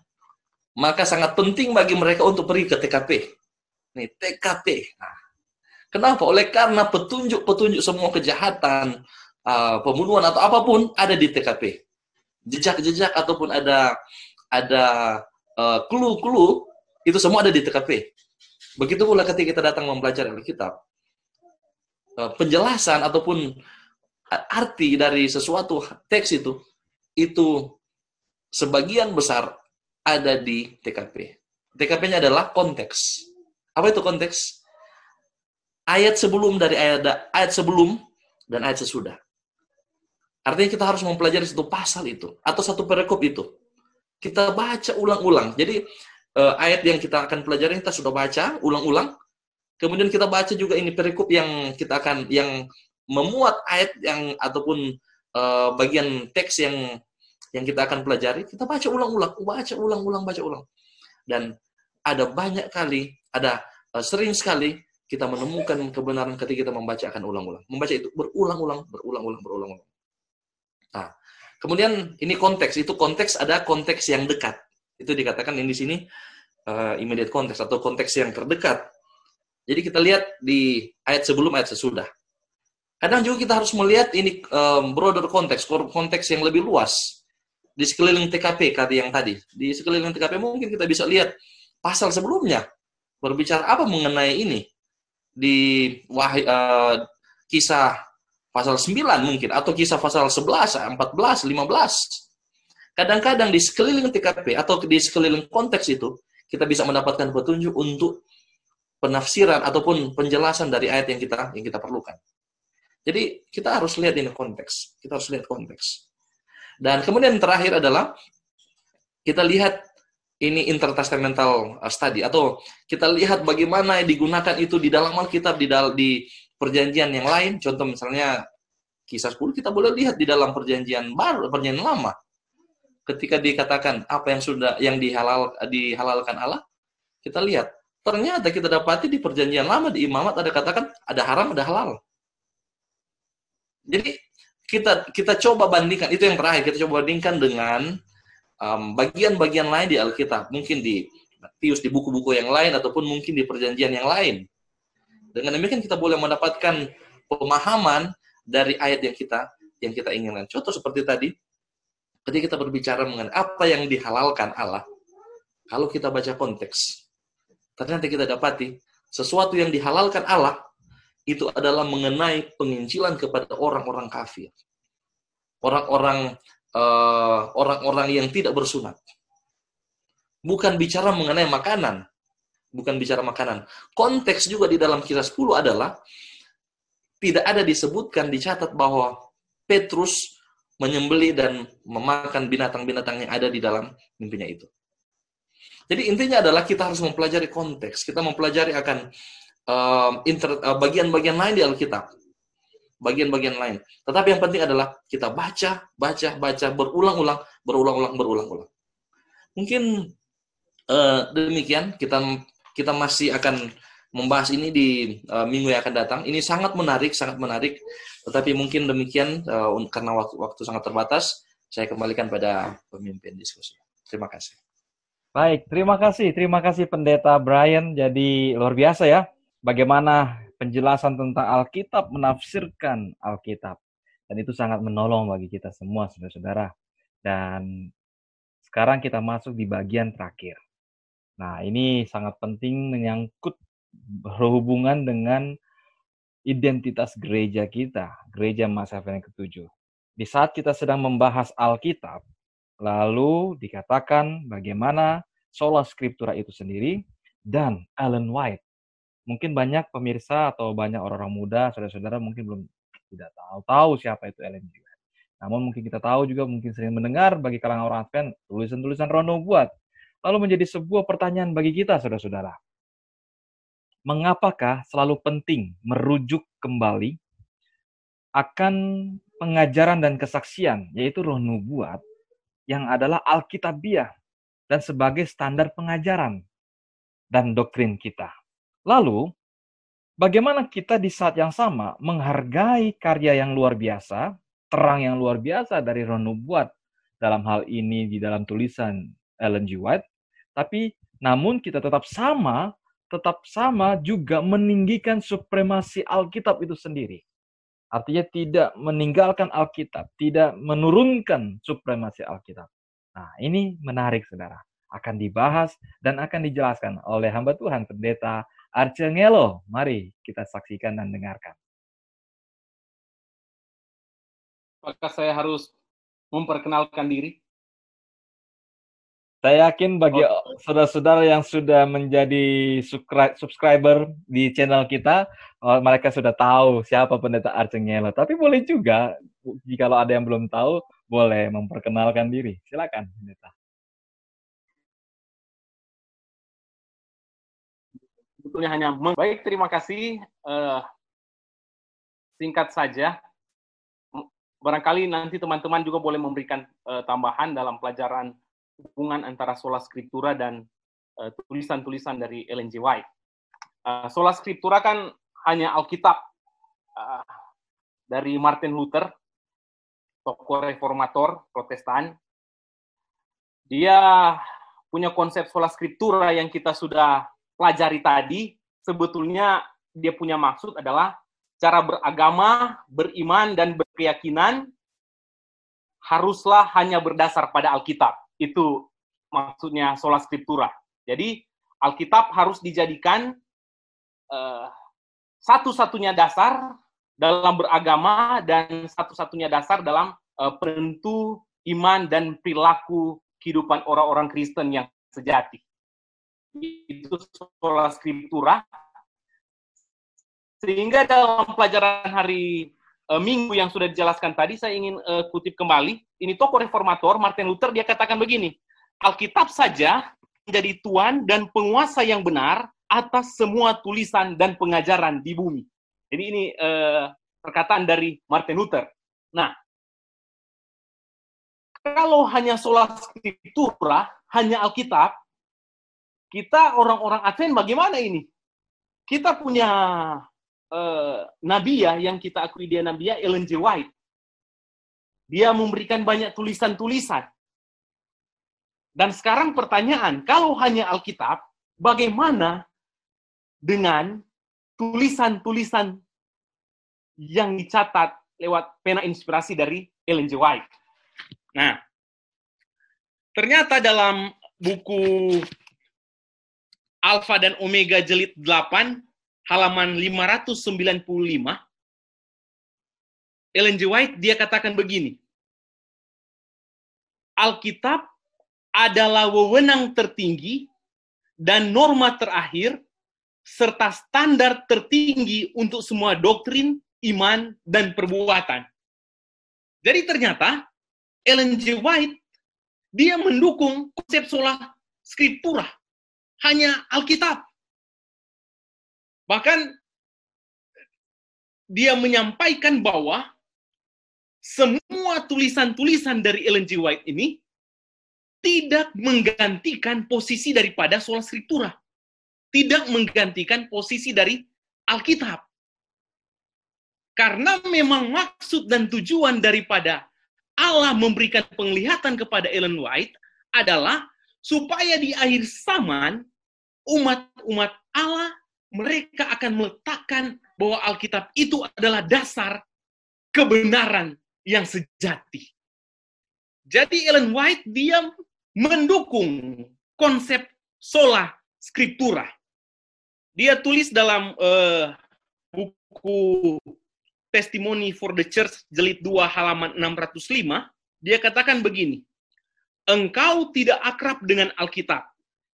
maka sangat penting bagi mereka untuk pergi ke TKP. Nih, TKP. Nah, kenapa? Oleh karena petunjuk-petunjuk semua kejahatan, uh, pembunuhan atau apa pun ada di TKP. Jejak-jejak ataupun ada ada uh, clue-clue itu semua ada di TKP. Begitu pula ketika kita datang mempelajari Alkitab, Eh, penjelasan ataupun arti dari sesuatu teks itu itu sebagian besar ada di TKP. TKP-nya adalah konteks. Apa itu konteks? Ayat sebelum dari ayat ayat sebelum dan ayat sesudah. Artinya kita harus mempelajari satu pasal itu atau satu perikop itu. Kita baca ulang-ulang. Jadi eh, ayat yang kita akan pelajari kita sudah baca ulang-ulang Kemudian kita baca juga ini perikop yang kita akan yang memuat ayat yang ataupun uh, bagian teks yang yang kita akan pelajari, kita baca ulang-ulang, baca ulang-ulang, baca ulang. Dan ada banyak kali, ada uh, sering sekali kita menemukan kebenaran ketika kita membaca akan ulang-ulang. Membaca itu berulang-ulang, berulang-ulang, berulang-ulang. Nah, kemudian ini konteks, itu konteks ada konteks yang dekat. Itu dikatakan ini di sini uh, immediate konteks atau konteks yang terdekat. Jadi kita lihat di ayat sebelum ayat sesudah. Kadang juga kita harus melihat ini um, broader konteks, konteks yang lebih luas. Di sekeliling TKP kata yang tadi. Di sekeliling TKP mungkin kita bisa lihat pasal sebelumnya berbicara apa mengenai ini di wahai, uh, kisah pasal 9 mungkin atau kisah pasal 11, 14, 15. Kadang-kadang di sekeliling TKP atau di sekeliling konteks itu kita bisa mendapatkan petunjuk untuk penafsiran ataupun penjelasan dari ayat yang kita yang kita perlukan. Jadi kita harus lihat ini konteks. Kita harus lihat konteks. Dan kemudian terakhir adalah kita lihat ini intertestamental uh, study atau kita lihat bagaimana digunakan itu di dalam Alkitab di dalam di perjanjian yang lain. Contoh misalnya kisah 10 kita boleh lihat di dalam perjanjian baru, perjanjian lama. Ketika dikatakan apa yang sudah yang dihalal dihalalkan Allah, kita lihat ternyata kita dapati di perjanjian lama di imamat ada katakan ada haram ada halal. Jadi kita kita coba bandingkan itu yang terakhir kita coba bandingkan dengan bagian-bagian um, lain di Alkitab, mungkin di Matius di buku-buku yang lain ataupun mungkin di perjanjian yang lain. Dengan demikian kita boleh mendapatkan pemahaman dari ayat yang kita yang kita inginkan. Contoh seperti tadi, ketika kita berbicara mengenai apa yang dihalalkan Allah, kalau kita baca konteks, ternyata kita dapati sesuatu yang dihalalkan Allah itu adalah mengenai penginjilan kepada orang-orang kafir. Orang-orang eh, orang-orang uh, yang tidak bersunat. Bukan bicara mengenai makanan. Bukan bicara makanan. Konteks juga di dalam kisah 10 adalah tidak ada disebutkan, dicatat bahwa Petrus menyembeli dan memakan binatang-binatang yang ada di dalam mimpinya itu. Jadi intinya adalah kita harus mempelajari konteks, kita mempelajari akan bagian-bagian uh, lain di Alkitab. Bagian-bagian lain. Tetapi yang penting adalah kita baca, baca, baca, berulang-ulang, berulang-ulang, berulang-ulang. Mungkin uh, demikian kita kita masih akan membahas ini di uh, minggu yang akan datang. Ini sangat menarik, sangat menarik. Tetapi mungkin demikian uh, karena waktu, waktu sangat terbatas, saya kembalikan pada pemimpin diskusi. Terima kasih. Baik, terima kasih. Terima kasih Pendeta Brian. Jadi luar biasa ya bagaimana penjelasan tentang Alkitab menafsirkan Alkitab. Dan itu sangat menolong bagi kita semua, saudara-saudara. Dan sekarang kita masuk di bagian terakhir. Nah, ini sangat penting menyangkut berhubungan dengan identitas gereja kita, gereja masa yang ketujuh. Di saat kita sedang membahas Alkitab, lalu dikatakan bagaimana sola scriptura itu sendiri, dan Ellen White mungkin banyak pemirsa atau banyak orang-orang muda, saudara-saudara mungkin belum tidak tahu tahu siapa itu Ellen G. White. Namun mungkin kita tahu juga mungkin sering mendengar bagi kalangan orang Advent tulisan-tulisan Rono buat. Lalu menjadi sebuah pertanyaan bagi kita, saudara-saudara. Mengapakah selalu penting merujuk kembali akan pengajaran dan kesaksian, yaitu roh nubuat, yang adalah Alkitabiah dan sebagai standar pengajaran dan doktrin kita. Lalu, bagaimana kita di saat yang sama menghargai karya yang luar biasa, terang yang luar biasa dari Ron Nubuat dalam hal ini di dalam tulisan Ellen G. White, tapi namun kita tetap sama, tetap sama juga meninggikan supremasi Alkitab itu sendiri. Artinya tidak meninggalkan Alkitab, tidak menurunkan supremasi Alkitab. Nah, ini menarik, saudara. Akan dibahas dan akan dijelaskan oleh hamba Tuhan, pendeta Arcangelo. Mari kita saksikan dan dengarkan. Apakah saya harus memperkenalkan diri? Saya yakin bagi saudara-saudara yang sudah menjadi subscriber di channel kita, oh, mereka sudah tahu siapa pendeta Arcangelo. Tapi boleh juga, jika ada yang belum tahu, boleh memperkenalkan diri. Silakan, pendeta. Sebetulnya hanya baik terima kasih uh, singkat saja barangkali nanti teman-teman juga boleh memberikan uh, tambahan dalam pelajaran hubungan antara sola scriptura dan eh, tulisan-tulisan dari Ellen G. White. uh, sola scriptura kan hanya Alkitab uh, dari Martin Luther, tokoh reformator Protestan. Dia punya konsep sola scriptura yang kita sudah pelajari tadi. Sebetulnya dia punya maksud adalah cara beragama, beriman, dan berkeyakinan haruslah hanya berdasar pada Alkitab. Itu maksudnya sola scriptura. Jadi Alkitab harus dijadikan uh, satu-satunya dasar dalam beragama dan satu-satunya dasar dalam uh, penentu iman dan perilaku kehidupan orang-orang Kristen yang sejati. Itu sola scriptura. Sehingga dalam pelajaran hari uh, Minggu yang sudah dijelaskan tadi, saya ingin uh, kutip kembali. Ini tokoh reformator, Martin Luther, dia katakan begini, Alkitab saja menjadi tuan dan penguasa yang benar atas semua tulisan dan pengajaran di bumi. Jadi ini uh, perkataan dari Martin Luther. Nah, kalau hanya sola scriptura, hanya Alkitab, kita orang-orang Advent bagaimana ini? Kita punya uh, nabi ya, yang kita akui dia nabi ya, Ellen G. White. Dia memberikan banyak tulisan-tulisan. Dan sekarang pertanyaan, kalau hanya Alkitab, bagaimana dengan tulisan-tulisan yang dicatat lewat pena inspirasi dari Ellen G. White. Nah, ternyata dalam buku Alpha dan Omega jilid 8 halaman 595 Ellen G. White dia katakan begini. Alkitab adalah wewenang tertinggi dan norma terakhir serta standar tertinggi untuk semua doktrin, iman, dan perbuatan. Jadi ternyata Ellen G. White dia mendukung konsep sola scriptura, hanya Alkitab. Bahkan dia menyampaikan bahwa semua tulisan-tulisan dari Ellen G. White ini tidak menggantikan posisi daripada sola scriptura tidak menggantikan posisi dari Alkitab. Karena memang maksud dan tujuan daripada Allah memberikan penglihatan kepada Ellen White adalah supaya di akhir zaman umat-umat Allah mereka akan meletakkan bahwa Alkitab itu adalah dasar kebenaran yang sejati. Jadi Ellen White dia mendukung konsep sola scriptura. Dia tulis dalam uh, buku Testimony for the Church jilid 2 halaman 605, dia katakan begini, Engkau tidak akrab dengan Alkitab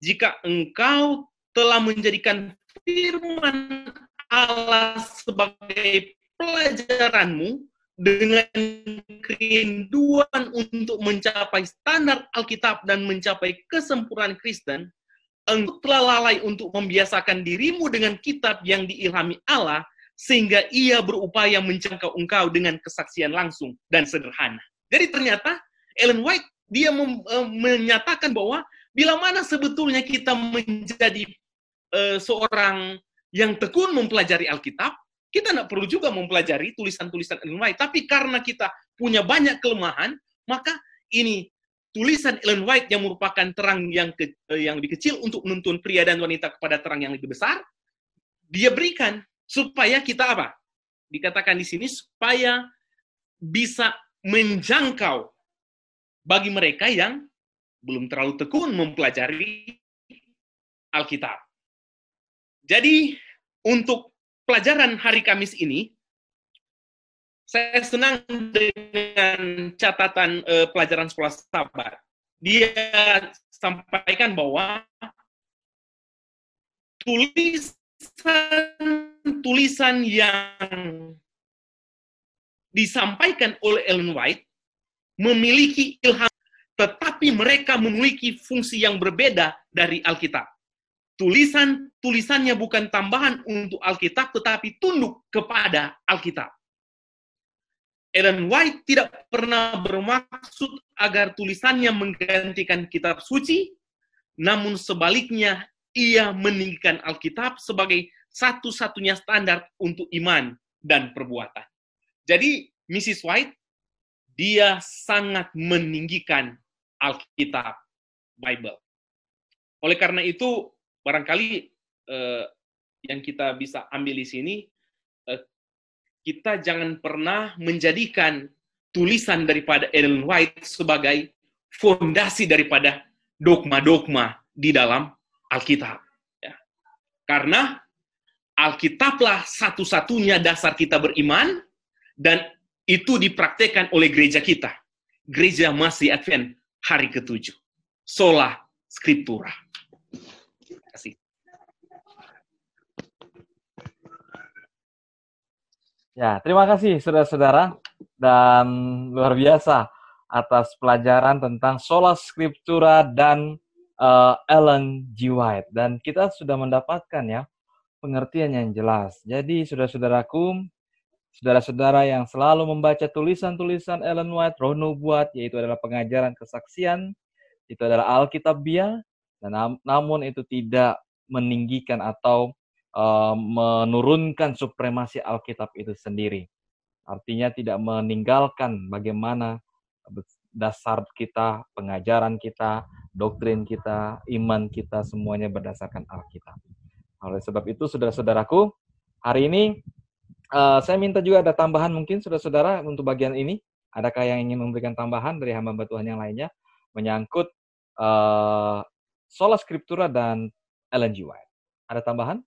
jika engkau telah menjadikan firman Allah sebagai pelajaranmu dengan kerinduan untuk mencapai standar Alkitab dan mencapai kesempurnaan Kristen, engkau telah lalai untuk membiasakan dirimu dengan kitab yang diilhami Allah, sehingga ia berupaya menjangkau engkau dengan kesaksian langsung dan sederhana. Jadi ternyata Ellen White dia uh, menyatakan bahwa bila mana sebetulnya kita menjadi uh, seorang yang tekun mempelajari Alkitab, kita tidak perlu juga mempelajari tulisan-tulisan Ellen White. Tapi karena kita punya banyak kelemahan, maka ini tulisan Ellen White yang merupakan terang yang ke, eh, yang lebih kecil untuk menuntun pria dan wanita kepada terang yang lebih besar, dia berikan supaya kita apa? Dikatakan di sini supaya bisa menjangkau bagi mereka yang belum terlalu tekun mempelajari Alkitab. Jadi untuk pelajaran hari Kamis ini, saya senang dengan catatan uh, pelajaran sekolah sabar. Dia sampaikan bahwa tulisan-tulisan yang disampaikan oleh Ellen White memiliki ilham, tetapi mereka memiliki fungsi yang berbeda dari Alkitab. Tulisan-tulisannya bukan tambahan untuk Alkitab, tetapi tunduk kepada Alkitab. Ellen White tidak pernah bermaksud agar tulisannya menggantikan kitab suci, namun sebaliknya ia meninggikan Alkitab sebagai satu-satunya standar untuk iman dan perbuatan. Jadi, Mrs. White, dia sangat meninggikan Alkitab, Bible. Oleh karena itu, barangkali eh, yang kita bisa ambil di sini, eh, kita jangan pernah menjadikan tulisan daripada Ellen White sebagai fondasi daripada dogma-dogma di dalam Alkitab. Ya. Karena Alkitablah satu-satunya dasar kita beriman, dan itu dipraktekkan oleh gereja kita. Gereja masih Advent hari ketujuh. Sola Scriptura. Terima kasih. Ya, terima kasih saudara-saudara dan luar biasa atas pelajaran tentang sola scriptura dan uh, Ellen G. White dan kita sudah mendapatkan ya pengertian yang jelas. Jadi saudara-saudaraku, saudara-saudara yang selalu membaca tulisan-tulisan Ellen White, roh nubuat, yaitu adalah pengajaran kesaksian, itu adalah Alkitabiah, dan nam namun itu tidak meninggikan atau uh, menurunkan supremasi Alkitab itu sendiri. Artinya tidak meninggalkan bagaimana dasar kita, pengajaran kita, doktrin kita, iman kita semuanya berdasarkan Alkitab. Oleh sebab itu, saudara-saudaraku, hari ini uh, saya minta juga ada tambahan mungkin saudara-saudara untuk bagian ini. Adakah yang ingin memberikan tambahan dari hamba Tuhan yang lainnya menyangkut uh, sola scriptura dan Ellen G. White? Ada tambahan?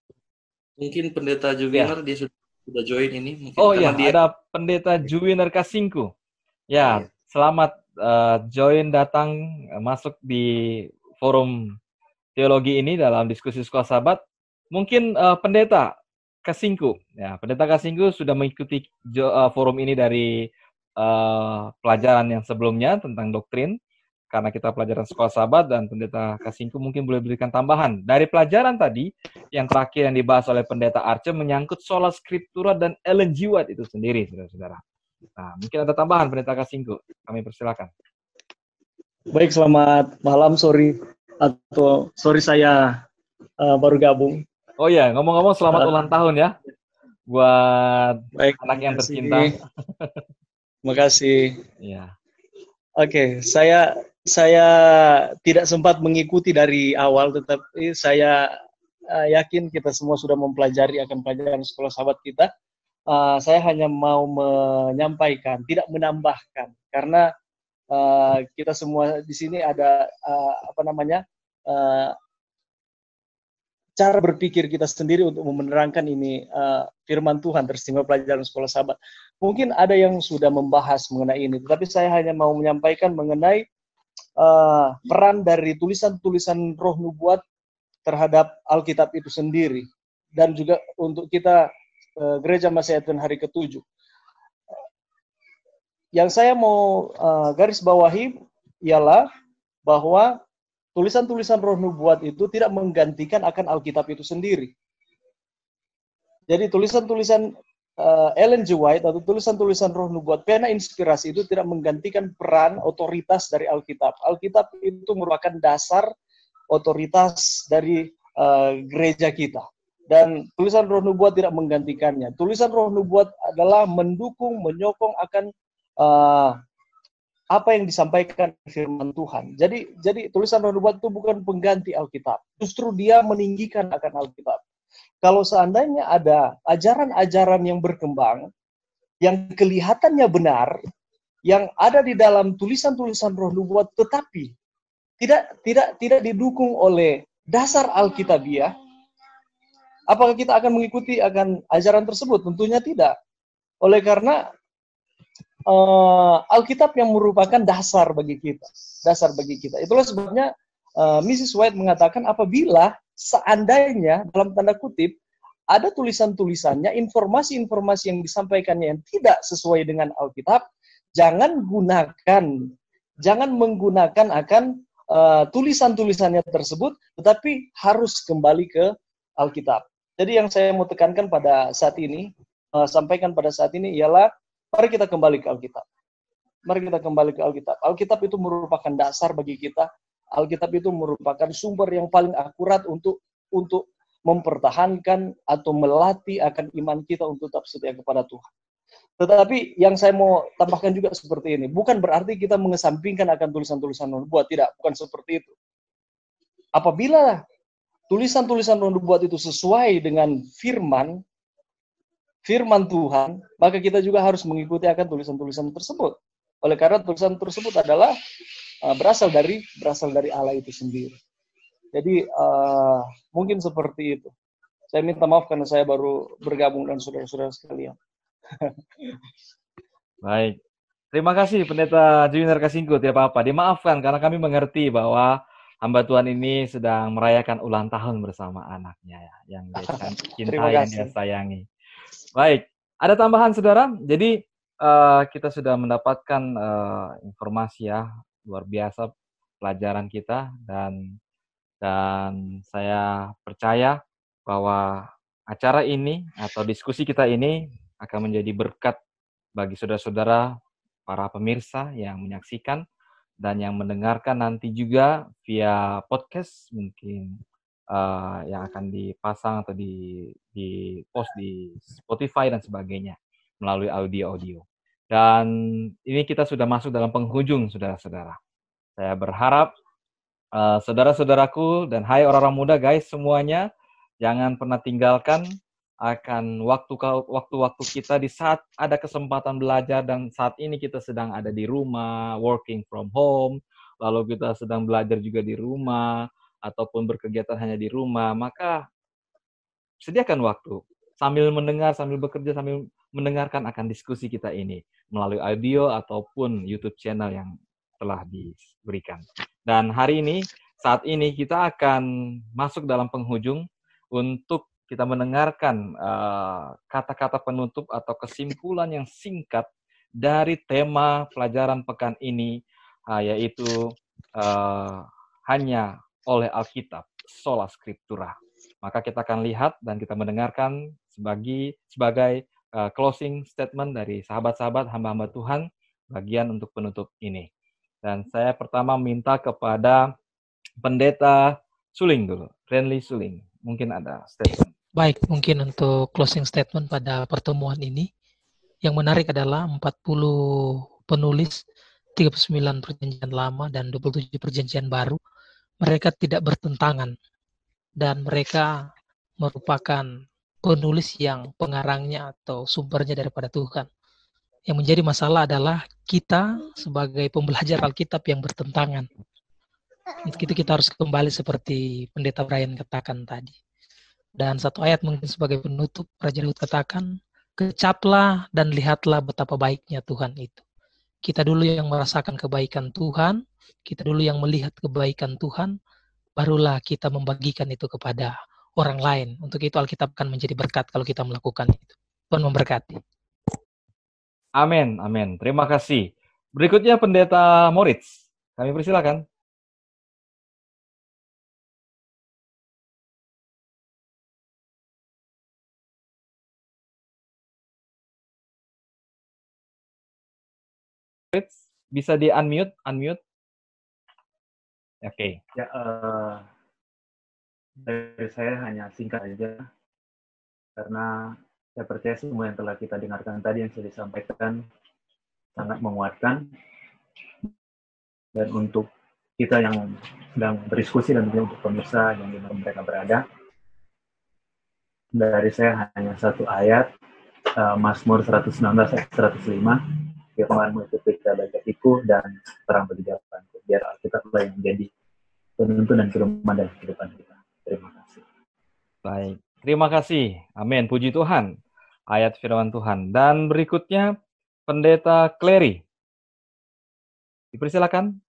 Mungkin pendeta Juwiner ya. dia sudah, sudah join ini. Mungkin oh iya, dia... ada pendeta Juwiner Kasingku. Ya, ya. selamat uh, join datang masuk di forum teologi ini dalam diskusi sekolah sahabat. Mungkin uh, pendeta Kasingku, ya pendeta Kasingku sudah mengikuti uh, forum ini dari uh, pelajaran yang sebelumnya tentang doktrin karena kita pelajaran sekolah sahabat dan pendeta Kasingku mungkin boleh berikan tambahan. Dari pelajaran tadi, yang terakhir yang dibahas oleh pendeta Arce menyangkut sola scriptura dan Ellen G. Itu sendiri, saudara-saudara. Nah, mungkin ada tambahan pendeta Kasingku. Kami persilakan. Baik, selamat malam, sorry atau sorry saya uh, baru gabung. Oh ya, ngomong-ngomong selamat uh, ulang tahun ya buat baik, anak yang tercinta. Terima kasih. Ya. Oke, okay, saya saya tidak sempat mengikuti dari awal, tetapi saya uh, yakin kita semua sudah mempelajari akan pelajaran sekolah sahabat kita. Uh, saya hanya mau menyampaikan, tidak menambahkan, karena uh, kita semua di sini ada uh, apa namanya uh, cara berpikir kita sendiri untuk menerangkan ini uh, firman Tuhan tersinggung pelajaran sekolah sahabat. Mungkin ada yang sudah membahas mengenai ini, tetapi saya hanya mau menyampaikan mengenai uh, peran dari tulisan-tulisan roh nubuat terhadap Alkitab itu sendiri dan juga untuk kita uh, gereja Masih hari ketujuh. Yang saya mau uh, garis bawahi ialah bahwa tulisan-tulisan roh nubuat itu tidak menggantikan akan Alkitab itu sendiri. Jadi tulisan-tulisan uh, Ellen G. White atau tulisan-tulisan roh nubuat pena inspirasi itu tidak menggantikan peran otoritas dari Alkitab. Alkitab itu merupakan dasar otoritas dari uh, gereja kita. Dan tulisan roh nubuat tidak menggantikannya. Tulisan roh nubuat adalah mendukung, menyokong akan uh, apa yang disampaikan firman Tuhan. Jadi jadi tulisan nubuat itu bukan pengganti Alkitab. Justru dia meninggikan akan Alkitab kalau seandainya ada ajaran-ajaran yang berkembang, yang kelihatannya benar, yang ada di dalam tulisan-tulisan roh nubuat, tetapi tidak tidak tidak didukung oleh dasar Alkitabiah, apakah kita akan mengikuti akan ajaran tersebut? Tentunya tidak. Oleh karena uh, Alkitab yang merupakan dasar bagi kita, dasar bagi kita. Itulah sebabnya uh, Mrs. White mengatakan apabila seandainya dalam tanda kutip ada tulisan-tulisannya, informasi-informasi yang disampaikannya yang tidak sesuai dengan Alkitab, jangan gunakan, jangan menggunakan akan uh, tulisan-tulisannya tersebut, tetapi harus kembali ke Alkitab. Jadi yang saya mau tekankan pada saat ini, uh, sampaikan pada saat ini ialah mari kita kembali ke Alkitab. Mari kita kembali ke Alkitab. Alkitab itu merupakan dasar bagi kita Alkitab itu merupakan sumber yang paling akurat untuk untuk mempertahankan atau melatih akan iman kita untuk tetap setia kepada Tuhan. Tetapi yang saya mau tambahkan juga seperti ini, bukan berarti kita mengesampingkan akan tulisan-tulisan nubuat, tidak, bukan seperti itu. Apabila tulisan-tulisan nubuat itu sesuai dengan firman, firman Tuhan, maka kita juga harus mengikuti akan tulisan-tulisan tersebut. Oleh karena tulisan tersebut adalah uh, berasal dari berasal dari Allah itu sendiri. Jadi uh, mungkin seperti itu. Saya minta maaf karena saya baru bergabung dengan saudara-saudara sekalian. Baik. Terima kasih Pendeta Junior Kasingku, tidak apa-apa. Dimaafkan karena kami mengerti bahwa hamba Tuhan ini sedang merayakan ulang tahun bersama anaknya ya, yang dia cinta, yang dia sayangi. Baik, ada tambahan saudara. Jadi uh, kita sudah mendapatkan uh, informasi ya luar biasa pelajaran kita dan dan saya percaya bahwa acara ini atau diskusi kita ini akan menjadi berkat bagi saudara-saudara para pemirsa yang menyaksikan dan yang mendengarkan nanti juga via podcast mungkin uh, yang akan dipasang atau di di post di Spotify dan sebagainya melalui audio-audio. Dan ini kita sudah masuk dalam penghujung saudara-saudara. Saya berharap uh, saudara-saudaraku dan hai orang-orang muda guys semuanya jangan pernah tinggalkan akan waktu waktu-waktu kita di saat ada kesempatan belajar dan saat ini kita sedang ada di rumah working from home lalu kita sedang belajar juga di rumah ataupun berkegiatan hanya di rumah maka sediakan waktu sambil mendengar sambil bekerja sambil mendengarkan akan diskusi kita ini melalui audio ataupun YouTube channel yang telah diberikan. Dan hari ini, saat ini kita akan masuk dalam penghujung untuk kita mendengarkan eh, kata-kata uh, penutup atau kesimpulan yang singkat dari tema pelajaran pekan ini, uh, yaitu uh, hanya oleh Alkitab, sola scriptura. Maka kita akan lihat dan kita mendengarkan sebagai sebagai uh, closing statement dari sahabat-sahabat hamba-hamba Tuhan bagian untuk penutup ini. Dan saya pertama minta kepada pendeta Suling dulu, Renly Suling. Mungkin ada statement. Baik, mungkin untuk closing statement pada pertemuan ini. Yang menarik adalah 40 penulis, 39 perjanjian lama dan 27 perjanjian baru. Mereka tidak bertentangan. Dan mereka merupakan penulis yang pengarangnya atau sumbernya daripada Tuhan. Yang menjadi masalah adalah kita sebagai pembelajar Alkitab yang bertentangan. Itu kita harus kembali seperti pendeta Brian katakan tadi. Dan satu ayat mungkin sebagai penutup, Raja Daud katakan, kecaplah dan lihatlah betapa baiknya Tuhan itu. Kita dulu yang merasakan kebaikan Tuhan, kita dulu yang melihat kebaikan Tuhan, barulah kita membagikan itu kepada orang lain. Untuk itu Alkitab akan menjadi berkat kalau kita melakukan itu. Tuhan memberkati. Amin, amin. Terima kasih. Berikutnya Pendeta Moritz. Kami persilakan. Bisa di unmute, unmute. Oke. Okay. Ya, uh, dari saya hanya singkat aja, karena saya percaya semua yang telah kita dengarkan tadi yang sudah disampaikan sangat menguatkan. Dan untuk kita yang sedang berdiskusi dan juga untuk pemirsa yang di mereka berada, dari saya hanya satu ayat, uh, Mazmur 119 ayat 105, firmanmu itu kita baca iku dan terang bagi jalanku. Biar Alkitab yang menjadi penuntun dan firman dan kehidupan kita. Terima kasih. Baik. Terima kasih. Amin. Puji Tuhan ayat firman Tuhan. Dan berikutnya Pendeta Clary. Dipersilakan.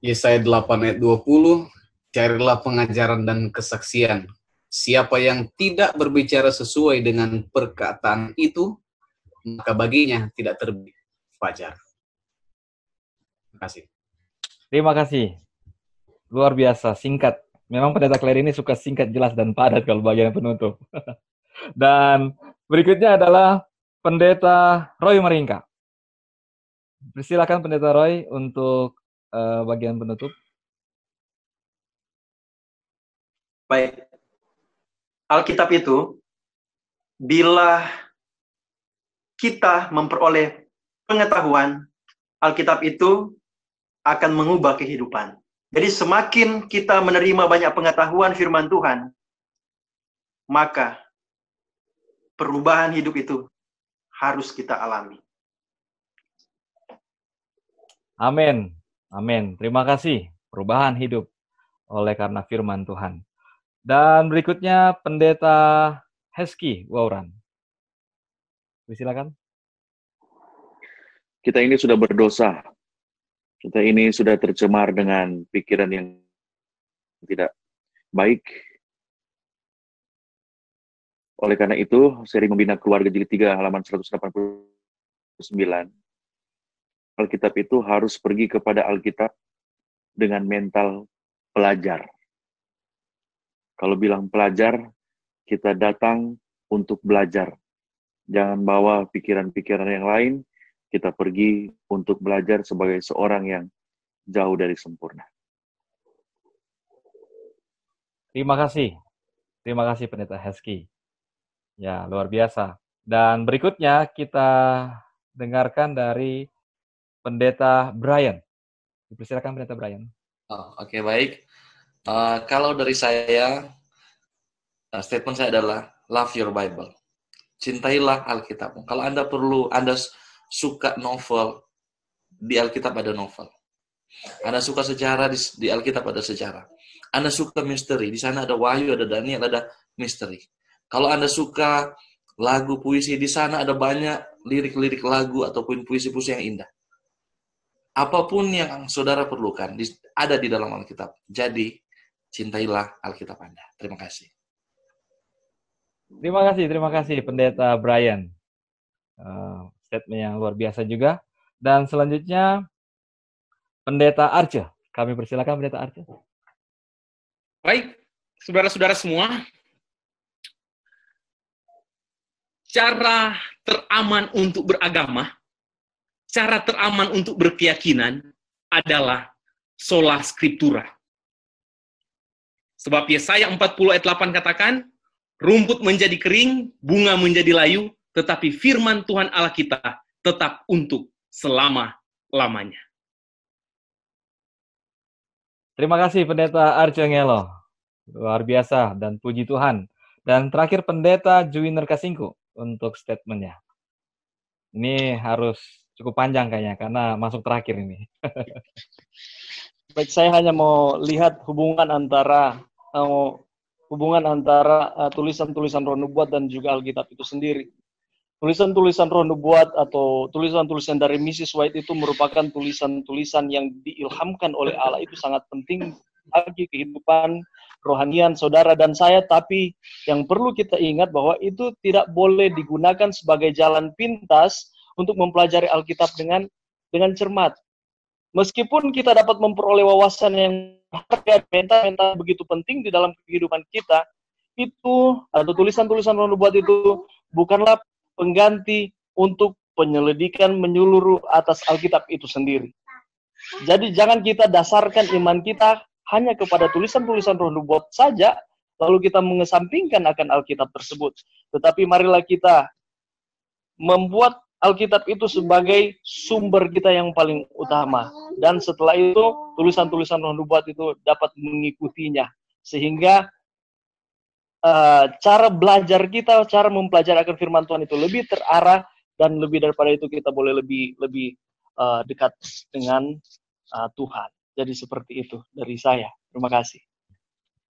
Yesaya 8 ayat 20, carilah pengajaran dan kesaksian. Siapa yang tidak berbicara sesuai dengan perkataan itu, maka baginya tidak terbit fajar. Terima kasih. Terima kasih. Luar biasa, singkat Memang pendeta Claire ini suka singkat, jelas, dan padat kalau bagian penutup. dan berikutnya adalah pendeta Roy Meringka. Persilakan pendeta Roy untuk uh, bagian penutup. Baik. Alkitab itu bila kita memperoleh pengetahuan, Alkitab itu akan mengubah kehidupan. Jadi semakin kita menerima banyak pengetahuan firman Tuhan, maka perubahan hidup itu harus kita alami. Amin. Amin. Terima kasih. Perubahan hidup oleh karena firman Tuhan. Dan berikutnya Pendeta Heski Wauran. Silakan. Kita ini sudah berdosa. Kita ini sudah tercemar dengan pikiran yang tidak baik. Oleh karena itu, seri Membina Keluarga Jilid 3 halaman 189, Alkitab itu harus pergi kepada Alkitab dengan mental pelajar. Kalau bilang pelajar, kita datang untuk belajar. Jangan bawa pikiran-pikiran yang lain, kita pergi untuk belajar sebagai seorang yang jauh dari sempurna. Terima kasih. Terima kasih Pendeta Heski. Ya, luar biasa. Dan berikutnya kita dengarkan dari Pendeta Brian. Dipersilakan Pendeta Brian. Oh, Oke, okay, baik. Uh, kalau dari saya, uh, statement saya adalah love your Bible. Cintailah Alkitab. Kalau Anda perlu, Anda suka novel, di Alkitab ada novel. Anda suka sejarah, di, di Alkitab ada sejarah. Anda suka misteri, di sana ada Wahyu, ada Daniel, ada misteri. Kalau Anda suka lagu puisi, di sana ada banyak lirik-lirik lagu ataupun puisi-puisi yang indah apa pun yang saudara perlukan ada di dalam Alkitab. Jadi, cintailah Alkitab Anda. Terima kasih. Terima kasih, terima kasih Pendeta Brian. Uh, statement yang luar biasa juga. Dan selanjutnya Pendeta Arce. Kami persilakan Pendeta Arce. Baik, saudara-saudara semua. Cara teraman untuk beragama cara teraman untuk berkeyakinan adalah sola scriptura. Sebab Yesaya 40 ayat 8 katakan, rumput menjadi kering, bunga menjadi layu, tetapi firman Tuhan Allah kita tetap untuk selama-lamanya. Terima kasih Pendeta Arcangelo. Luar biasa dan puji Tuhan. Dan terakhir Pendeta Juwiner Kasingku untuk statementnya. Ini harus cukup panjang kayaknya karena masuk terakhir ini. Baik, saya hanya mau lihat hubungan antara uh, hubungan antara uh, tulisan-tulisan roh nubuat dan juga Alkitab itu sendiri. Tulisan-tulisan roh nubuat atau tulisan-tulisan dari Mrs. White itu merupakan tulisan-tulisan yang diilhamkan oleh Allah itu sangat penting bagi kehidupan rohanian saudara dan saya, tapi yang perlu kita ingat bahwa itu tidak boleh digunakan sebagai jalan pintas untuk mempelajari Alkitab dengan dengan cermat. Meskipun kita dapat memperoleh wawasan yang mental-mental begitu penting di dalam kehidupan kita, itu atau tulisan-tulisan nubuat itu bukanlah pengganti untuk penyelidikan menyeluruh atas Alkitab itu sendiri. Jadi jangan kita dasarkan iman kita hanya kepada tulisan-tulisan roh nubuat saja, lalu kita mengesampingkan akan Alkitab tersebut. Tetapi marilah kita membuat Alkitab itu sebagai sumber kita yang paling utama. Dan setelah itu, tulisan-tulisan nubuat itu dapat mengikutinya. Sehingga uh, cara belajar kita, cara mempelajari akan firman Tuhan itu lebih terarah dan lebih daripada itu kita boleh lebih lebih uh, dekat dengan uh, Tuhan. Jadi seperti itu dari saya. Terima kasih.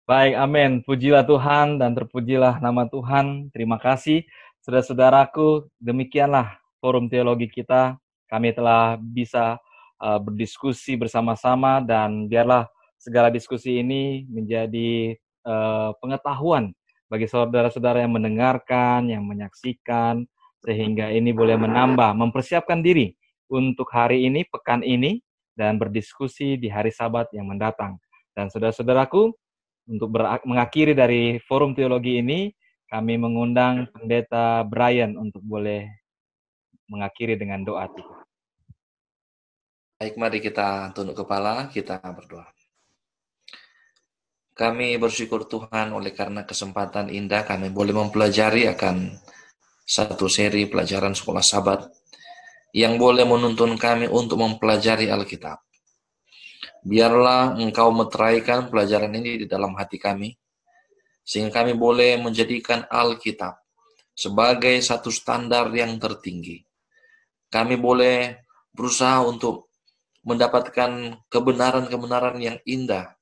Baik, amin. Pujilah Tuhan dan terpujilah nama Tuhan. Terima kasih. Saudara-saudaraku, demikianlah forum teologi kita. Kami telah bisa uh, berdiskusi bersama-sama dan biarlah segala diskusi ini menjadi uh, pengetahuan bagi saudara-saudara yang mendengarkan, yang menyaksikan, sehingga ini boleh menambah, mempersiapkan diri untuk hari ini, pekan ini, dan berdiskusi di hari sabat yang mendatang. Dan saudara-saudaraku, untuk mengakhiri dari forum teologi ini, kami mengundang Pendeta Brian untuk boleh mengakhiri dengan doa tiga. Baik, mari kita tunduk kepala, kita berdoa. Kami bersyukur Tuhan oleh karena kesempatan indah kami boleh mempelajari akan satu seri pelajaran sekolah sabat yang boleh menuntun kami untuk mempelajari Alkitab. Biarlah engkau meteraikan pelajaran ini di dalam hati kami, sehingga kami boleh menjadikan Alkitab sebagai satu standar yang tertinggi. Kami boleh berusaha untuk mendapatkan kebenaran-kebenaran yang indah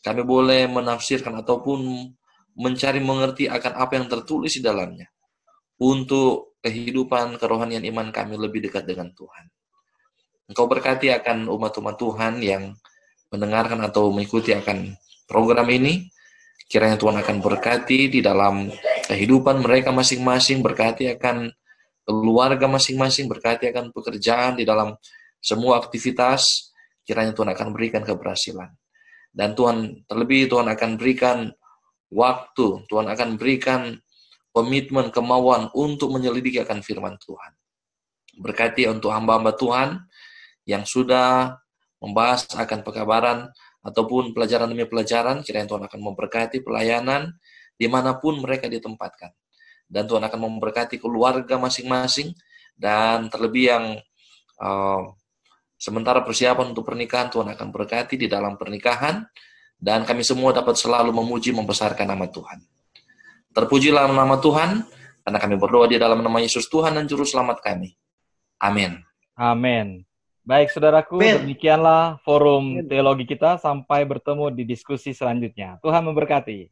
kami boleh menafsirkan ataupun mencari mengerti akan apa yang tertulis di dalamnya untuk kehidupan kerohanian iman kami lebih dekat dengan Tuhan. Engkau berkati akan umat-umat Tuhan yang mendengarkan atau mengikuti akan program ini. Kiranya Tuhan akan berkati di dalam kehidupan mereka masing-masing, berkati akan keluarga masing-masing, berkati akan pekerjaan di dalam semua aktivitas. Kiranya Tuhan akan berikan keberhasilan. Dan Tuhan, terlebih Tuhan akan berikan waktu, Tuhan akan berikan komitmen, kemauan untuk menyelidiki akan firman Tuhan. Berkati untuk hamba-hamba Tuhan yang sudah membahas akan pekabaran ataupun pelajaran demi pelajaran, kiranya Tuhan akan memberkati pelayanan di mana pun mereka ditempatkan. Dan Tuhan akan memberkati keluarga masing-masing, dan terlebih yang uh, Sementara persiapan untuk pernikahan Tuhan akan berkati di dalam pernikahan dan kami semua dapat selalu memuji membesarkan nama Tuhan. Terpujilah nama Tuhan karena kami berdoa di dalam nama Yesus Tuhan dan juru selamat kami. Amin. Amin. Baik saudaraku, Amen. demikianlah forum teologi kita sampai bertemu di diskusi selanjutnya. Tuhan memberkati.